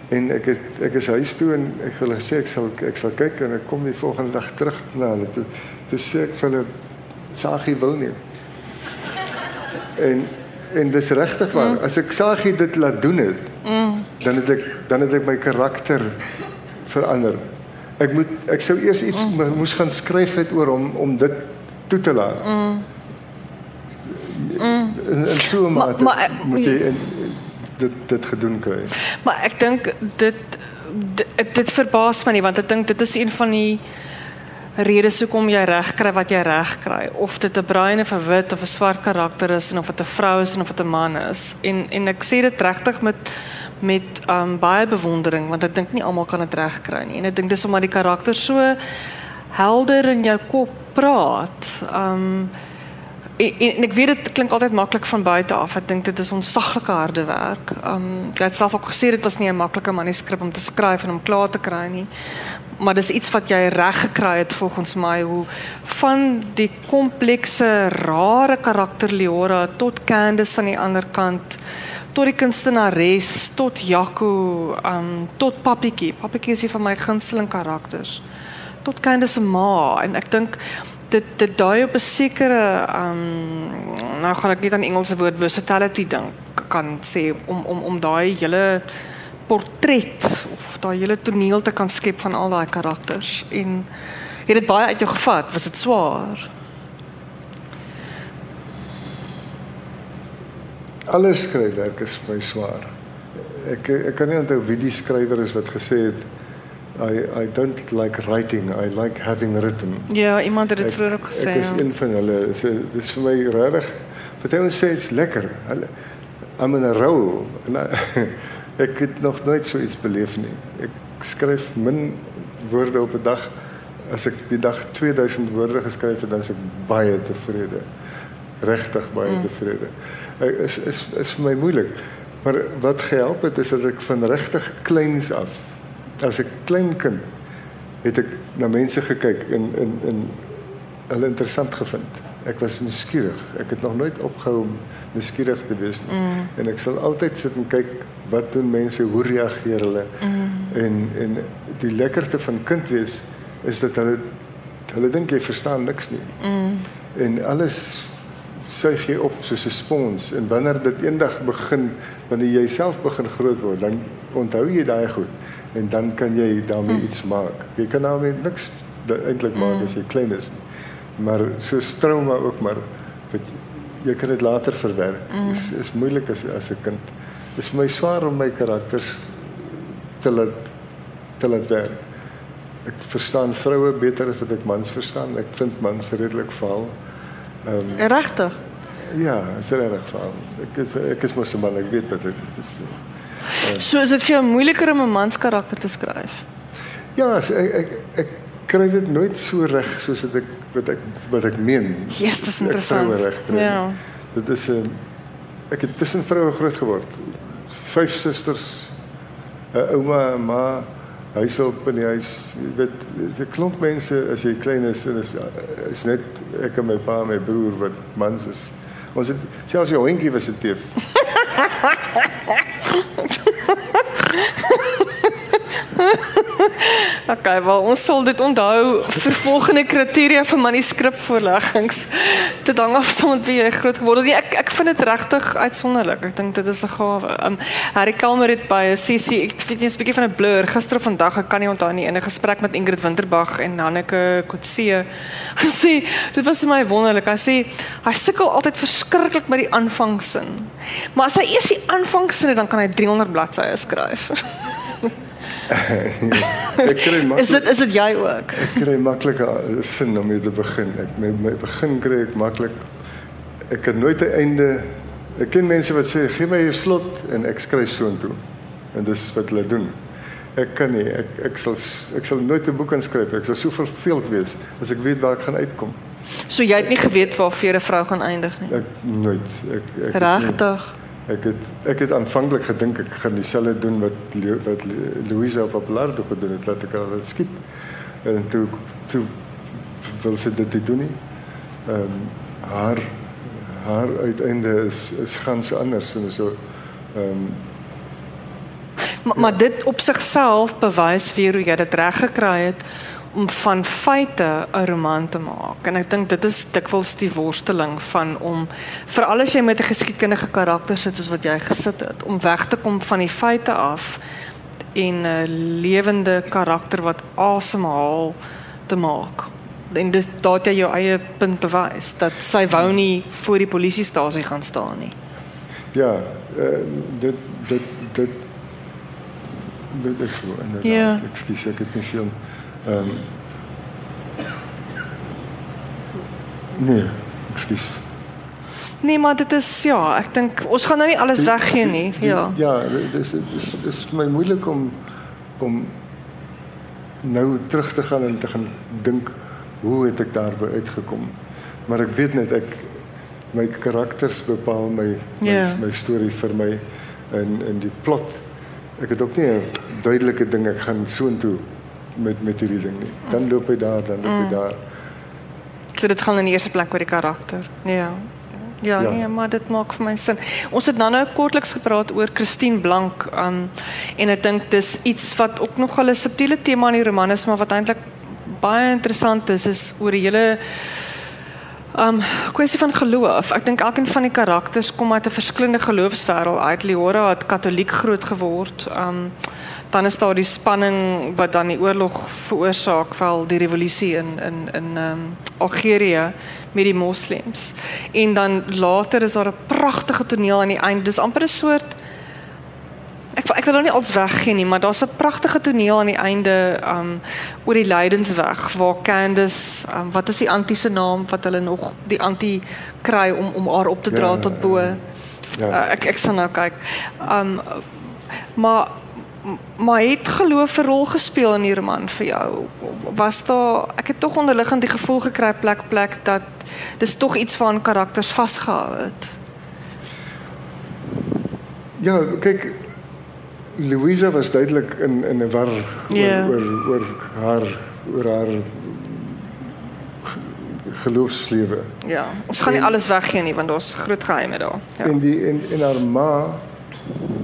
En ek het ek is huis toe en ek wil gesê ek sal ek sal kyk en ek kom die volgende dag terug na hulle toe. Toe sê ek vir hulle Sagie wil nie. En en dis regtig waar. Mm. As ek Sagie dit laat doen het, mm. dan het ek dan het ek my karakter verander. Ek moet ek sou eers iets mm. moes gaan skryf het oor hom om dit toe te laat. Mm. Mm. En, en so maar maar moet jy en, dit dit gedoen kry. Maar ek dink dit dit, dit verbaas my nie want ek dink dit is een van die redes hoekom jy reg kry wat jy reg kry of dit 'n bruin of 'n wit of 'n swart karakter is en of dit 'n vrou is en of dit 'n man is en en ek sê dit regtig met met um baie bewondering want ek dink nie almal kan dit reg kry nie en ek dink dis omdat die karakter so helder in jou kop praat. Um en, ek weet dit klink altyd maklik van buite af. Ek dink dit is onsaglike harde werk. Um jy het self ook gesê dit was nie 'n maklike manuskrip om te skryf en om klaar te kry nie. Maar dis iets wat jy reg gekry het volgens my hoe van die komplekse rare karakter Leora tot Candice aan die ander kant tot die kunstenares tot Jaco um tot Papietjie. Papietjie is een van my gunsteling karakters. Tot Candice se ma en ek dink dit dit dui op 'n sekere um nou gaan ek net aan Engelse woord versatility dink kan sê om om om daai hele portret of daai hele toneel te kan skep van al daai karakters en het dit baie uit jou gevat was dit swaar Alles skryfwerk is vir my swaar. Ek ek kan nie onthou wie die skrywer is wat gesê het I I don't like writing. I like having written. Ja, iemand het dit vroeër ook gesê. Ek is ja. een van hulle. So dis vir my regtig. Party ons sê dit's lekker. Hulle I'm in a roll. En <laughs> ek het nog nooit so iets beleef nie. Ek skryf min woorde op 'n dag. As ek die dag 2000 woorde geskryf het, dan is ek baie tevrede. Regtig baie mm. tevrede. Ek is is is vir my moeilik. Maar wat gehelp het is dat ek van regtig kleins af as 'n klein kind het ek na mense gekyk en en en hulle interessant gevind. Ek was nuuskierig. Ek het nog nooit opgehou om nuuskierig te wees nie. Mm. En ek sal altyd sit en kyk wat doen mense, hoe reageer hulle? Mm. En en die lekkerte van kind wees is dat hulle hulle dink jy verstaan niks nie. Mm. En alles suig jy op soos 'n spons en wanneer dit eendag begin wanneer jy self begin groot word dan onthou jy daai goed en dan kan jy daarmee mm. iets maak. Jy kan daarmee niks eintlik maak mm. as jy klein is nie. Maar so trauma ook maar wat jy kan dit later verwerk. Mm. Is is moeilik as as 'n kind. Dit is vir my swaar om my karakters te laat te laat werk. Ek verstaan vroue beter as wat ek mans verstaan. Ek vind mans redelik vaal. Ehm um, Regtig? Ja, is reg vaal. Ek is, ek is mos 'n man, ek weet wat dit is. So is dit vir jou moeiliker om 'n mans karakter te skryf? Ja, ek ek, ek kry dit nooit so reg soos wat ek wat ek wat ek meen. Yes, dit is interessant. Reg, ja. Dit is 'n ehm, ek het tussen vroue groot geword. Vyf susters, 'n ouma, 'n ma, huishulp in die huis. Jy weet, die klomp mense as jy klein is en is is net ek en my pa en my broer wat mans is. Ons het selfs jou hondjie was 'n teef. <laughs> <laughs> okay, wel ons sal dit onthou vir volgende kriteria vir manuskripvoorleggings. Dit hang af van wie jy groot geword het. Nee, ek ek vind dit regtig uitsonderlik. Ek dink dit is 'n gawe. Um Harry Kalmer het by 'n sessie, ek weet nie, 'n bietjie van 'n blur gister of vandag, ek kan nie onthou nie, in 'n gesprek met Ingrid Winterbag en Hanneke Kotse gesê, dit was vir my wonderlik. Hy sê hy sukkel altyd verskriklik met die aanvangsin. Maar as hy eers die aanvangsin het, dan kan hy 300 bladsye skryf. <laughs> <laughs> ek kry maklik Is dit is dit jy ook? Ek kry maklik 'n sin om mee te begin. Ek my, my begin kry ek maklik. Ek het nooit 'n einde. Ek ken mense wat sê gee my jou slot en ek skryf so intoe. En dis wat hulle doen. Ek kan nie. Ek ek sal ek sal nooit 'n boek inskryf. Ek sal so verveeld wees as ek weet waar ek gaan uitkom. So jy het nie geweet waar vir 'n vrou gaan eindig nie. Ek nooit. Ek ek Regtig. Ek het ek het aanvanklik gedink ek gaan dieselfde doen wat wat Louisa op toe gedoen het, laat ek haar dit skiet. En toe toe wil sy dit doen nie. Ehm um, haar haar uiteinde is is gans anders en so ehm um, Maar, maar dit op sigself bewys weer hoe jy dit reg gekry het om van feite 'n roman te maak. En ek dink dit is dikwels die worsteling van om veral as jy met 'n geskiedkundige karakter sit soos wat jy gesit het, om weg te kom van die feite af en 'n lewende karakter wat asemhaal te maak. En dit daar het jy jou eie punt bewys dat sy wou nie voor die polisiestasie gaan staan nie. ja, uh, dit dit dit dit is so inderdaad. Ja. Ekskuus, ek het nie veel ehm um, Nee, ekskuus. Nee, maar dit is ja, ek dink ons gaan nou nie alles weggee nie. Ja. Ja, dis dis dis vir my moeilik om om nou terug te gaan en te gaan dink hoe het ek daarby uitgekom. Maar ek weet net ek my karakters bepaal my my, Ja. my storie vir my en en die plot. Ek het ook nie 'n duidelike ding ek gaan soontoe met met hierdie ding nie. Dan loop hy daar, dan loop hy daar. So dit gaan in die eerste plek oor die karakter. Ja. Ja, Ja. nee, maar dit maak vir my sin. Ons het nou nou kortliks gepraat oor Christine Blank, um en ek dink dis iets wat ook nog 'n subtiele tema in die roman is, maar wat eintlik baie interessant is, is oor die hele Um kwessie van geloof. Ek dink elkeen van die karakters kom uit 'n verskillende geloofswêreld uit. Leora het katoliek groot geword. Um dan is daar die spanning wat dan die oorlog veroorsaak wel die revolusie in in in um Algerië met die moslems. En dan later is daar 'n pragtige toneel aan die einde. Dis amper 'n soort Ek ek wil nou nie alles weggee nie, maar daar's 'n pragtige toneel aan die einde um oor die Lydensweg waar Candice, um, wat is die antie se naam wat hulle nog die antie kry om om haar op te dra Ja, tot bo. ja. Uh, ek ek sal nou kyk. Um maar maar het geloof 'n rol gespeel in die roman vir jou? Was daar ek het tog onderliggend die gevoel gekry plek plek dat dis tog iets waaraan karakters vasgehou het. Ja, kyk Louisa was duidelik in in 'n war Ja. oor, oor oor haar oor haar ge- geloofslewe. Ja, ons gaan nie En- alles weggee nie want daar's groot geheime daar. Ja. En die en en haar ma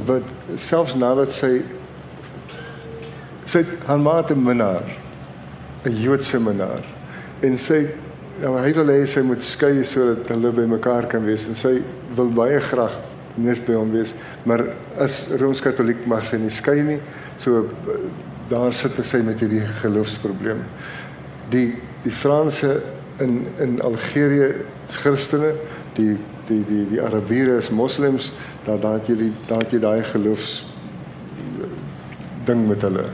wat selfs nadat sy sy haar ma het 'n minnaar 'n Joodse minnaar en sy ja, hy wil hê sy moet skei sodat hulle by mekaar kan wees en sy wil baie graag net by hom wees maar as rooms-katoliek mag sy nie skei nie so daar sit sy met hierdie geloofsprobleem die die Franse in in Algerië is Christene, die die die die Arabiere is moslems, daar daar het jy die daar het jy daai geloofs ding met hulle.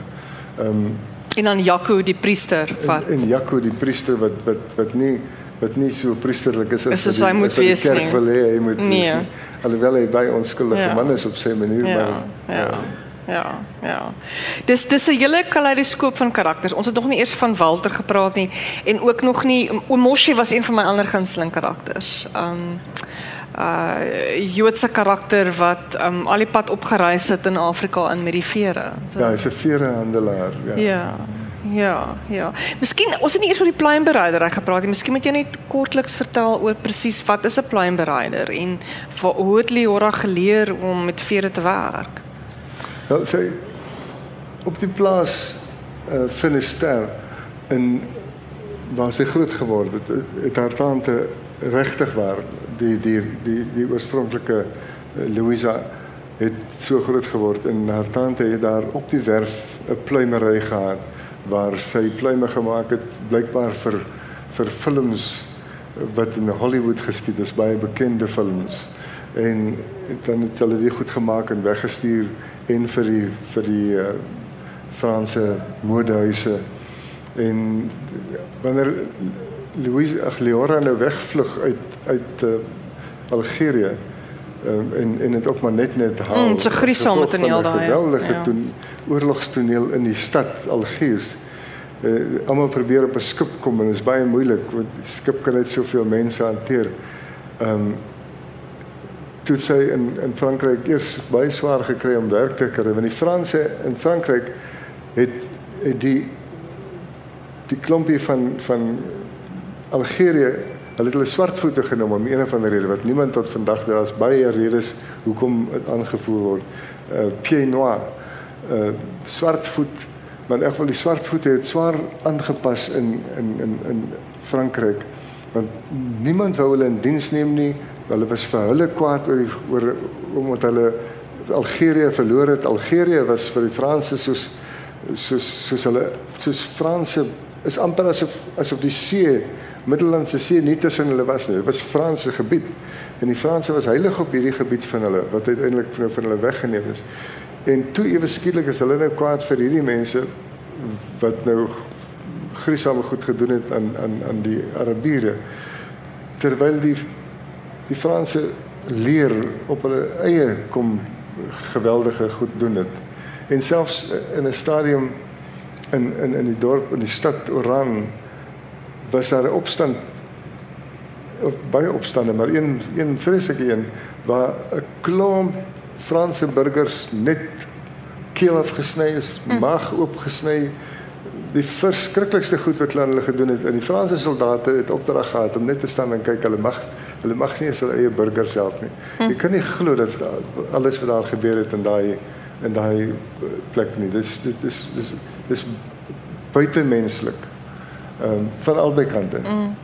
Ehm um, En dan Jaco die priester wat en, en Jaco die priester wat wat wat nie wat nie so priesterlik is Is as wat hy die- moet as wat die wees kerk nie. wil hê hy moet Nee. wees nie. Alhoewel hy baie onskuldige Ja. man is op sy manier ja, maar ja. Ja, ja. Dis dis 'n hele kaleidoskoop van karakters. Ons het nog nie eers van Walter gepraat nie en ook nog nie Oom Moshi was een van my ander gunsteling karakters. Um uh Joodse karakter wat um al die pad opgereis het in Afrika in met die vere. So, ja, hy's 'n verehandelaar, ja. Ja. Ja, ja. Miskien ons het nie eers oor die pluimbereider reg gepraat nie. Miskien moet jy net kortliks vertel oor presies wat is 'n pluimbereider en wa, hoe het Leora geleer om met vere te werk? Wel sy op die plaas uh Finisterre in waar sy groot geword het, het haar tante regtig waar die die die die oorspronklike uh, Louisa het so groot geword en haar tante het daar op die werf 'n pluimery gehad waar sy pluime gemaak het blykbaar vir vir films wat in Hollywood geskied is baie bekende films. En dan het hulle dit goed gemaak en weggestuur en vir die vir die uh, Franse modehuise. En wanneer Louise Agliora nou wegvlug uit uit uh, Algerië um, en en dit ook maar net net haal. Mm, so griesom met 'n heel daai. Geweldige ja. doen oorlogstoneel in die stad Algiers. Uh, almal probeer op 'n skip kom en dit is baie moeilik want die skip kan net soveel mense hanteer. Ehm um, toe sy in in Frankryk eers baie swaar gekry om werk te kry want die Franse in Frankryk het het die die klompie van van Algerië Hulle het hulle swartvoete genoem om een of ander rede wat niemand tot vandag daar is baie redes hoekom dit aangevoer word. Uh pied noir. Uh swartvoet, maar in elk geval die swartvoete het swaar aangepas in in in in Frankryk. Want niemand wou hulle in diens neem nie. Hulle was vir hulle kwaad oor die, oor omdat hulle Algerië verloor het. Algerië was vir die Franse soos soos soos hulle soos Franse is amper asof asof die see Middellandse See nie tussen hulle was nie. Dit was Franse gebied. En die Franse was heilig op hierdie gebied van hulle wat uiteindelik van, van hulle weggeneem is. En toe ewe skielik is hulle nou kwaad vir hierdie mense wat nou gruisame goed gedoen het aan aan aan die Arabiere. Terwyl die die Franse leer op hulle eie kom geweldige goed doen het. En selfs in 'n stadium in in in die dorp in die stad Oran was daar 'n opstand of baie opstande, maar een een vreeslike een waar 'n klomp Franse burgers net keel afgesny is, hm. maag oopgesny. Die verskriklikste goed wat hulle gedoen het. En die Franse soldate het opdrag gehad om net te staan en kyk. Hulle mag hulle mag nie eens hulle eie burgers help nie. Hm. Jy kan nie glo dat alles wat daar gebeur het in daai in daai plek nie. Dis dit is dis dis buitemenslik ehm um, van albei kante. Mm.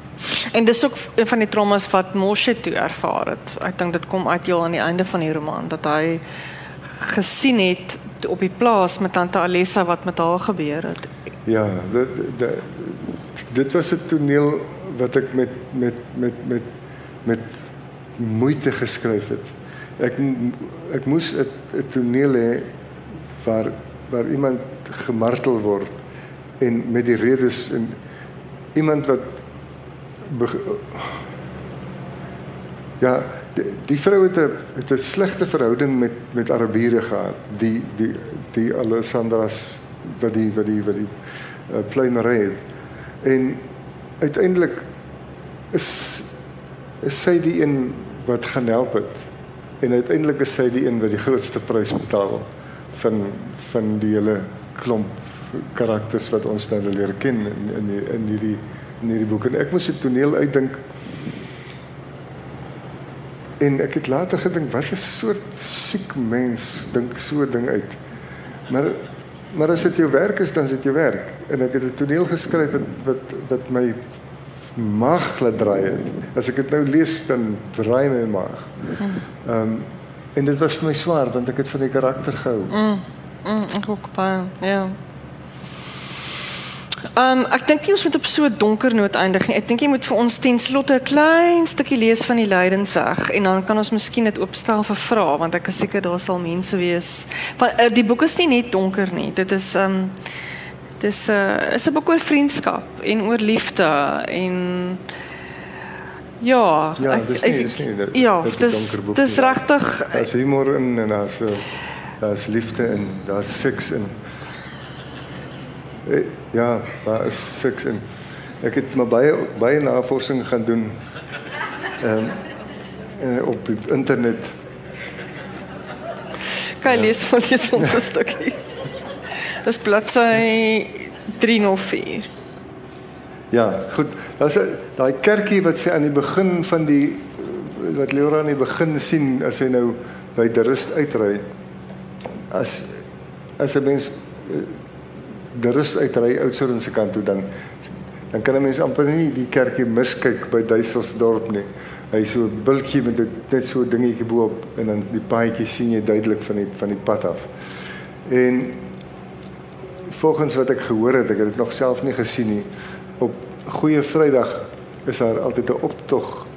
En dis ook van die traumas wat Moshe toe ervaar het. Ek dink dit kom uit heel aan die einde van die roman dat hy gesien het op die plaas met tante Alessa wat met haar gebeur het. Ja, dit dit dit was 'n toneel wat ek met met met met met moeite geskryf het. Ek ek moes 'n toneel hê waar waar iemand gemartel word en met die redes en iemand wat ja die, die vrou het 'n het 'n slegte verhouding met met Arabiere gehad. Die die die Alessandras wat die wat die wat die uh, pluimery het. En uiteindelik is is sy die een wat gaan help het. En uiteindelik is sy die een wat die grootste prys betaal van van die hele klomp karakters wat ons nou leer ken in in die, in hierdie in hierdie boek. En ek moes 'n toneel uitdink. En ek het later gedink wat 'n soort siek mens dink so 'n ding uit? Maar maar as dit jou werk is dan is dit jou werk. En ek het 'n toneel geskryf wat wat wat my maag laat draai het. As ek dit nou lees dan draai my maag. Ehm um, en dit was vir my swaar want ek het van die karakter gehou. Mm, mm, ek ook baie ja. Ehm um, ek dink jy ons moet op so 'n donker noot eindig nie. Ek dink jy moet vir ons ten slotte 'n klein stukkie lees van die Lydensweg en dan kan ons miskien dit oopstel vir vrae want ek is seker daar sal mense wees. Want uh, die boek is nie net donker nie. Dit is ehm um, dis 'n uh, is 'n boek oor vriendskap en oor liefde en Ja, ja, dis nie, dis nie, dit, ja, dis dis regtig. Daar's humor in en daar's daar's liefde en daar's seks en Eh, ja, daar is seks en ek het maar baie baie navorsing gaan doen. Ehm um, op die internet. Kan lees ja. van die ons stukkie. Dis bladsy 304. Ja, goed. Daar's daai kerkie wat sy aan die begin van die wat Leora aan die begin sien as hy nou by die rust uitry. As as 'n mens die rus uitry Oudtshoorn se kant toe dan dan kan 'n mens amper nie die kerkie miskyk by Duiselsdorp nie. Hy so 'n bultjie met net so 'n dingetjie bo-op en dan die paadjie sien jy duidelik van die van die pad af. En volgens wat ek gehoor het, ek het dit nog self nie gesien nie, op Goeie Vrydag is daar altyd 'n optog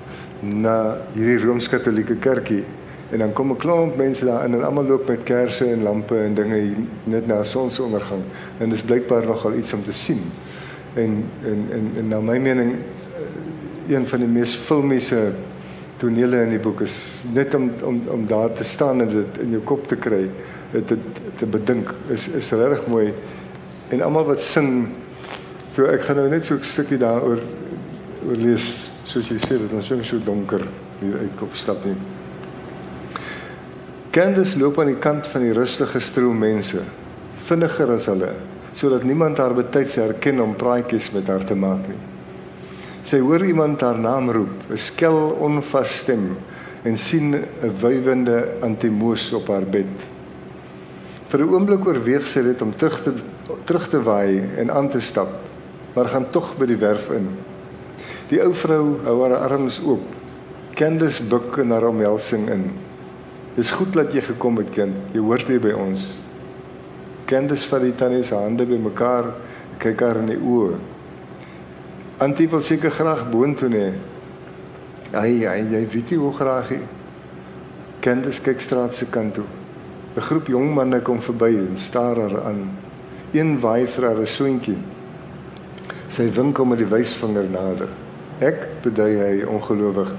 na hierdie Rooms-Katolieke kerkie en dan kom 'n klomp mense daar in en almal loop met kersse en lampe en dinge net na sonsondergang en dit is blykbaar nogal iets om te sien. En en en, en na my mening eh, een van die mees filmiese tonele in die boek is net om om om daar te staan en dit in jou kop te kry, dit te, te bedink is is regtig mooi. En almal wat sing so ek gaan nou net so 'n stukkie daaroor oor lees soos jy sê dat ons so donker hier uitkom stap nie. Candice loop aan die kant van die rustige stroom mense, vinniger as hulle, sodat niemand haar betyds herken om praatjies met haar te maak nie. Sy hoor iemand haar naam roep, 'n skel onvas stem en sien 'n wywende antimoos op haar bed. Vir 'n oomblik oorweeg sy dit om terug te terug te waai en aan te stap, maar gaan tog by die werf in. Die ou vrou hou haar arms oop. Candice buk in haar omhelsing in. Dis goed dat jy gekom het, kind. Jy hoort hier by ons. Candice vat die tannie se hande bymekaar, kyk haar in die oë. Antie wil seker graag boontoe nê. Ai, ai, jy weet nie hoe graag hy. Candice kyk straat se kant toe. 'n Groep jong manne kom verby en staar haar aan. Een waai vir haar 'n soentjie. Sy wink hom met die wysvinger nader. Ek bedui hy ongelowig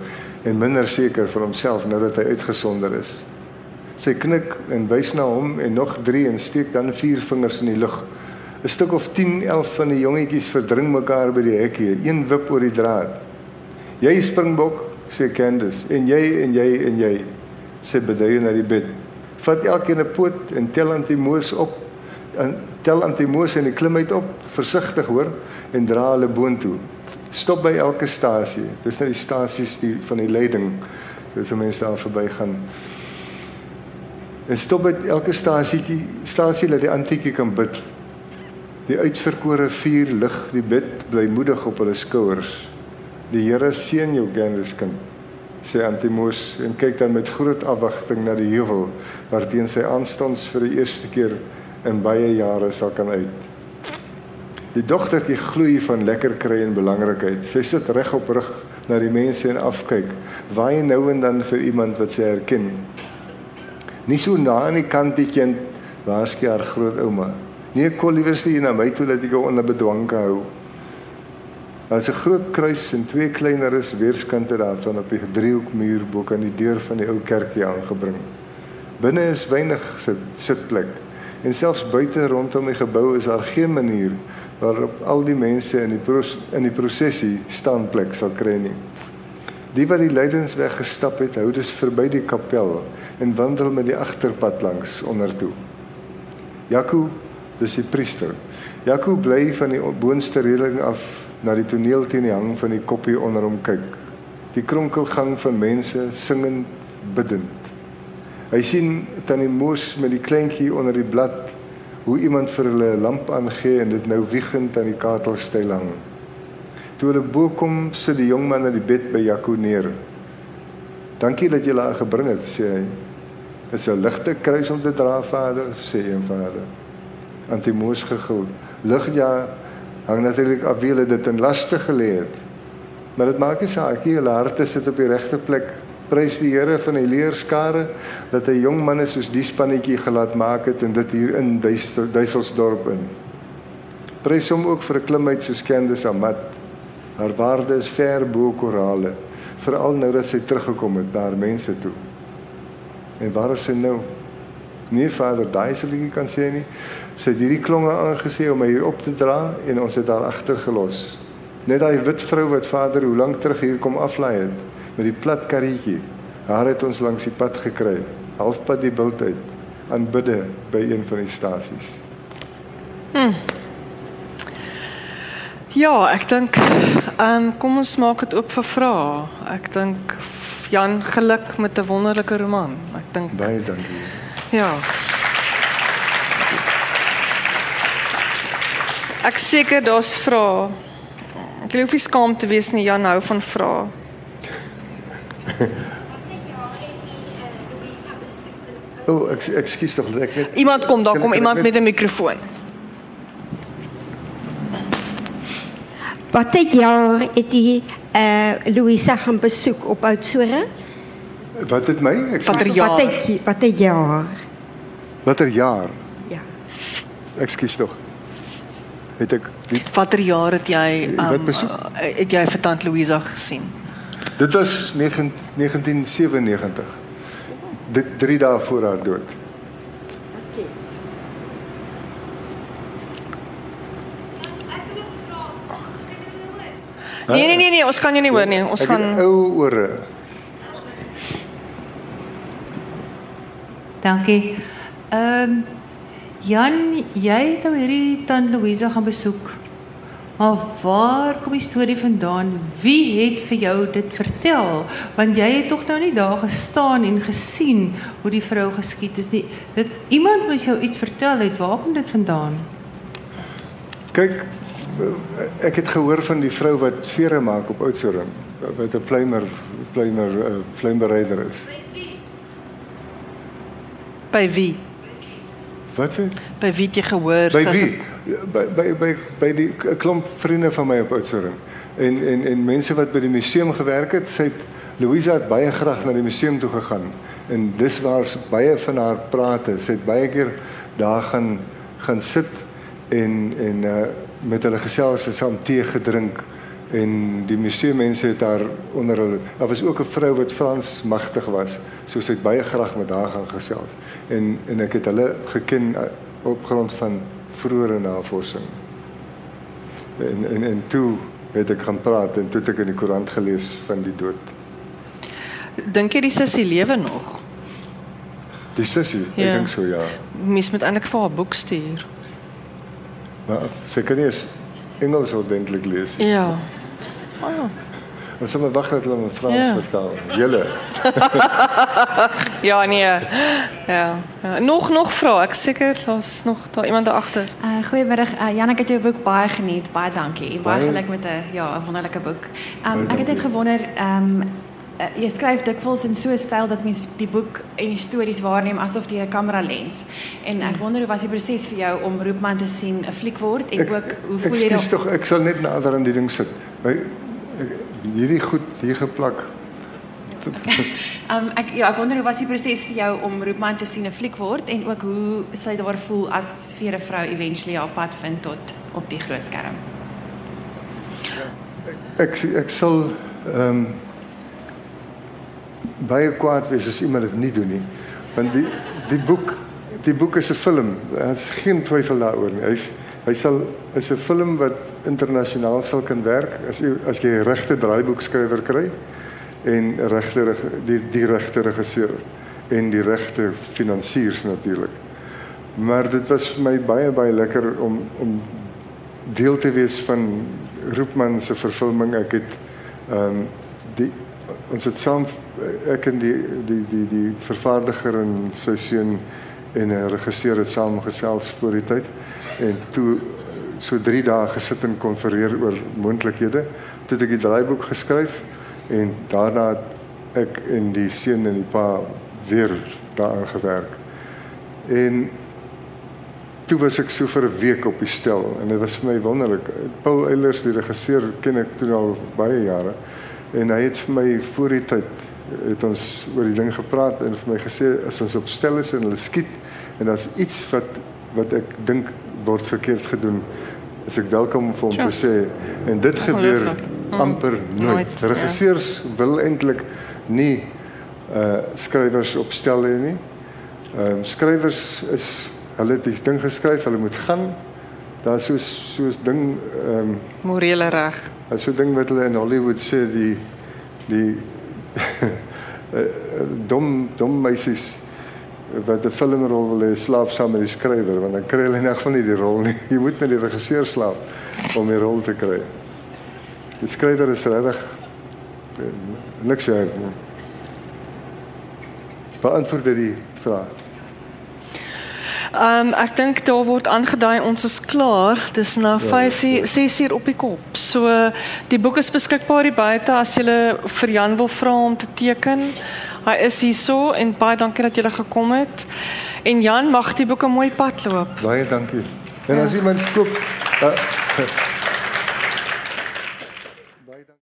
en minder seker vir homself nou dat hy uitgesonder is. Sy knik en wys na hom en nog 3 en steek dan vier vingers in die lug. 'n Stuk of 10, 11 van die jongetjies verdring mekaar by die hekkie, een wip oor die draad. Jy springbok, sê Candice, en jy en jy en jy sê beduie na die bed. Vat elkeen 'n poot en tel antimoos op. En tel antimoos en klim uit op, versigtig hoor, en dra hulle boontoe. Stop by elke stasie. Dis nou die stasies die van die leiding. Dis hoe mense daar verbygaan. En stop by elke stasietjie, stasie dat die antiekie kan bid. Die uitverkore vuur lig die bid bly moedig op hulle skouers. Die Here seën jou kinderskind sê Antimos en kyk dan met groot afwagting na die heuwel waarteen sy aanstonds vir die eerste keer in baie jare sal kan uit. Die dogtertjie gloei van lekker kry en belangrikheid. Sy sit reg op rug na die mense en afkyk. Waai nou en dan vir iemand wat sy herken. Nie so na aan die kant die kind waarskynlik haar grootouma. Nee, kon liewers nie na my toe dat ek onder bedwang kan hou. Daar's 'n groot kruis en twee kleineres weerskante daarvan op die driehoekmuur bo kan die deur van die ou kerkie aangebring. Binne is weinig sit, sitplek en selfs buite rondom die gebou is daar geen manier waarop al die mense in die in die prosessie staanplek sal kry nie. Die wat die lydensweg gestap het, hou dus verby die kapel en wandel met die agterpad langs ondertoe. Jaco, dis die priester. Jaco bly van die boonste reëling af na die toneel teen die hang van die koppie onder hom kyk. Die kronkelgang van mense singend, bidend. Hy sien tannie Moos met die kleintjie onder die blad hoe iemand vir hulle 'n lamp aangee en dit nou wiegend aan die katelstyl hang. Toe hulle bo kom, sit die jong man in die bed by Jaco neer. "Dankie dat jy haar gebring het," sê hy. "Is 'n ligte kruis om te dra, Vader," sê een vader. Antimoos gegil. "Lig ja, hang natuurlik af wie hulle dit in laste gelê het. Maar dit maak nie saak nie, hulle harte sit op die regte plek." Prys die Here van die leerskare dat hy jong manne soos die spannetjie gelaat maak het en dit hier in Duiselsdorp in. Prys hom ook vir 'n klimheid soos Candice Amat. Haar waarde is ver bo korale, veral nou dat sy teruggekom het na haar mense toe. En waar is sy nou? Nee, Vader, daai sal ek nie kan sê nie. Sy het hierdie klonge aangesê om my hier op te dra en ons het haar agtergelos. Net daai wit vrou wat Vader hoe lank terug hier kom aflaai het met die plat karretjie. Haar het ons langs die pad gekry, halfpad die bult uit, aanbidde by een van die stasies. Hmm. Ja, ek dink ehm um, kom ons maak dit oop vir vrae. Ek dink Jan geluk met 'n wonderlike roman. Ek dink baie dankie. Ja. Ek seker daar's vrae. Ek hoef nie skaam te wees nie, Jan hou van vrae. O, <laughs> oh, ek ekskuus tog, ek net Iemand kom, daar kom iemand met 'n mikrofoon. Jaar het jy uh Louisa gaan besoek op Oudtshoorn? Wat het my? Ek Watter sê jaar? Watter watter jaar? watter jaar? Ja. Ekskuus tog. Het ek die, Watter jaar het jy Wat besoek? uh, het jy vir Tant Louisa gesien? Dit was 9, 1997. Dit 3 dae voor haar dood. Nee nee nee nee, ons kan jou nie hoor nie. Ons gaan ou ore. Dankie. Ehm Jan, jy het nou hierdie tant Louisa gaan besoek. Maar waar kom die storie vandaan? Wie het vir jou dit vertel? Want jy het tog nou nie daar gestaan en gesien hoe die vrou geskiet is nie. Dit iemand moes jou iets vertel het. Waar kom dit vandaan? Kyk, ek het gehoor van die vrou wat vere maak op Oudtshoorn, wat 'n pluimer pluimer uh, pluimbereider is. by wie? Wat sê? By wie het jy gehoor? By wie? By by by by die klomp vriende van my op Oudtshoorn. En en en mense wat by die museum gewerk het, sy het Louisa het baie graag na die museum toe gegaan. En dis waar baie van haar prate. Sy het baie keer daar gaan gaan sit en en uh met hulle gesels en saam tee gedrink en die museummense het haar onder hulle daar was ook 'n vrou wat Frans magtig was so sy het baie graag met haar gaan gesels en en ek het hulle geken uh, op grond van vroeëre navorsing en en en toe het ek gaan praat en toe het ek in die koerant gelees van die dood Dink jy die sussie lewe nog? die sussie Ja. ek dink so ja Mens moet eintlik vir haar boek stuur. maar sy kan nie eens Engels ordentlik lees nie Ja. Oh, ja. Ons sal maar wag dat hulle in Frans Ja. vertaal julle <laughs> Ja nee. Ja. ja. Nog nog vra. Ek seker daar's nog daar iemand daar agter. Uh, goeiemiddag. Uh, Jan, ek het jou boek baie geniet. Baie dankie. Baie, geluk met 'n ja, 'n wonderlike boek. Um, ek het net gewonder, ehm um, uh, jy skryf dikwels in so 'n styl dat mens die boek en die stories waarneem asof deur 'n kamera lens. En ek wonder hoe was die proses vir jou om Roepman te sien 'n fliek word en ook hoe voel jy Ekskuus dan? tog, ek sal net nader aan die ding sit. Ek, hierdie goed hier geplak. Um, <laughs> ek ja, ek wonder hoe was die proses vir jou om Roepman te sien 'n fliek word en ook hoe sy daar voel as vir 'n vrou eventually haar pad vind tot op die groot skerm. Ek ek sal ehm um, baie kwaad wees as iemand dit nie doen nie. Want die die boek die boek is 'n film. Daar's geen twyfel daaroor nie. Hy's hy sal is 'n film wat internasionaal sal kan werk as jy as jy regte draaiboekskrywer kry en regte reg- die die regte regisseur en die regte finansiers natuurlik. Maar dit was vir my baie baie lekker om om deel te wees van Roepman se vervulling. Ek het ehm um, die ons het saam ek en die die die die vervaardiger en sy seun en 'n regisseur het saam gesels voor die tyd en toe so 3 dae gesit en konfereer oor moontlikhede. Toe het ek die draaiboek geskryf en daarna ek en die seun en die pa weer daaraan gewerk. En toe was ek so vir 'n week op die stel en dit was vir my wonderlik. Paul Eilers die regisseur ken ek toe al baie jare en hy het vir my voor die tyd het ons oor die ding gepraat en vir my gesê as ons op stel is en hulle skiet en daar's iets wat wat ek dink word verkeerd gedoen is ek welkom om vir hom Tja. te sê en dit gebeur. Mm. amper nooit. Nooit, ja. Regisseurs wil eintlik nie uh skrywers op stel hê nie. Ehm skrywers is hulle het die ding geskryf, hulle moet gaan. Daar's so soos ding ehm um, Morele reg. As so 'n ding wat hulle in Hollywood sê die die <laughs> eh, dom dom meisies wat 'n filmrol wil hê slaap saam met die skrywer want dan kry hulle elk geval nie die rol nie. <laughs> Jy moet met die regisseur slaap om die rol te kry. Die skrywer is regtig eh, niks werd nie. Beantwoord dit die vraag. Ehm um, ek dink daar word aangedui ons is klaar. Dis nou 5 uur, 6 uur op die kop. So die boek is beskikbaar hier buite as jy vir Jan wil vra om te teken. Hy is hierso en baie dankie dat jy gekom het. En Jan mag die boek 'n mooi pad loop. Baie dankie. En as iemand koop uh, <laughs>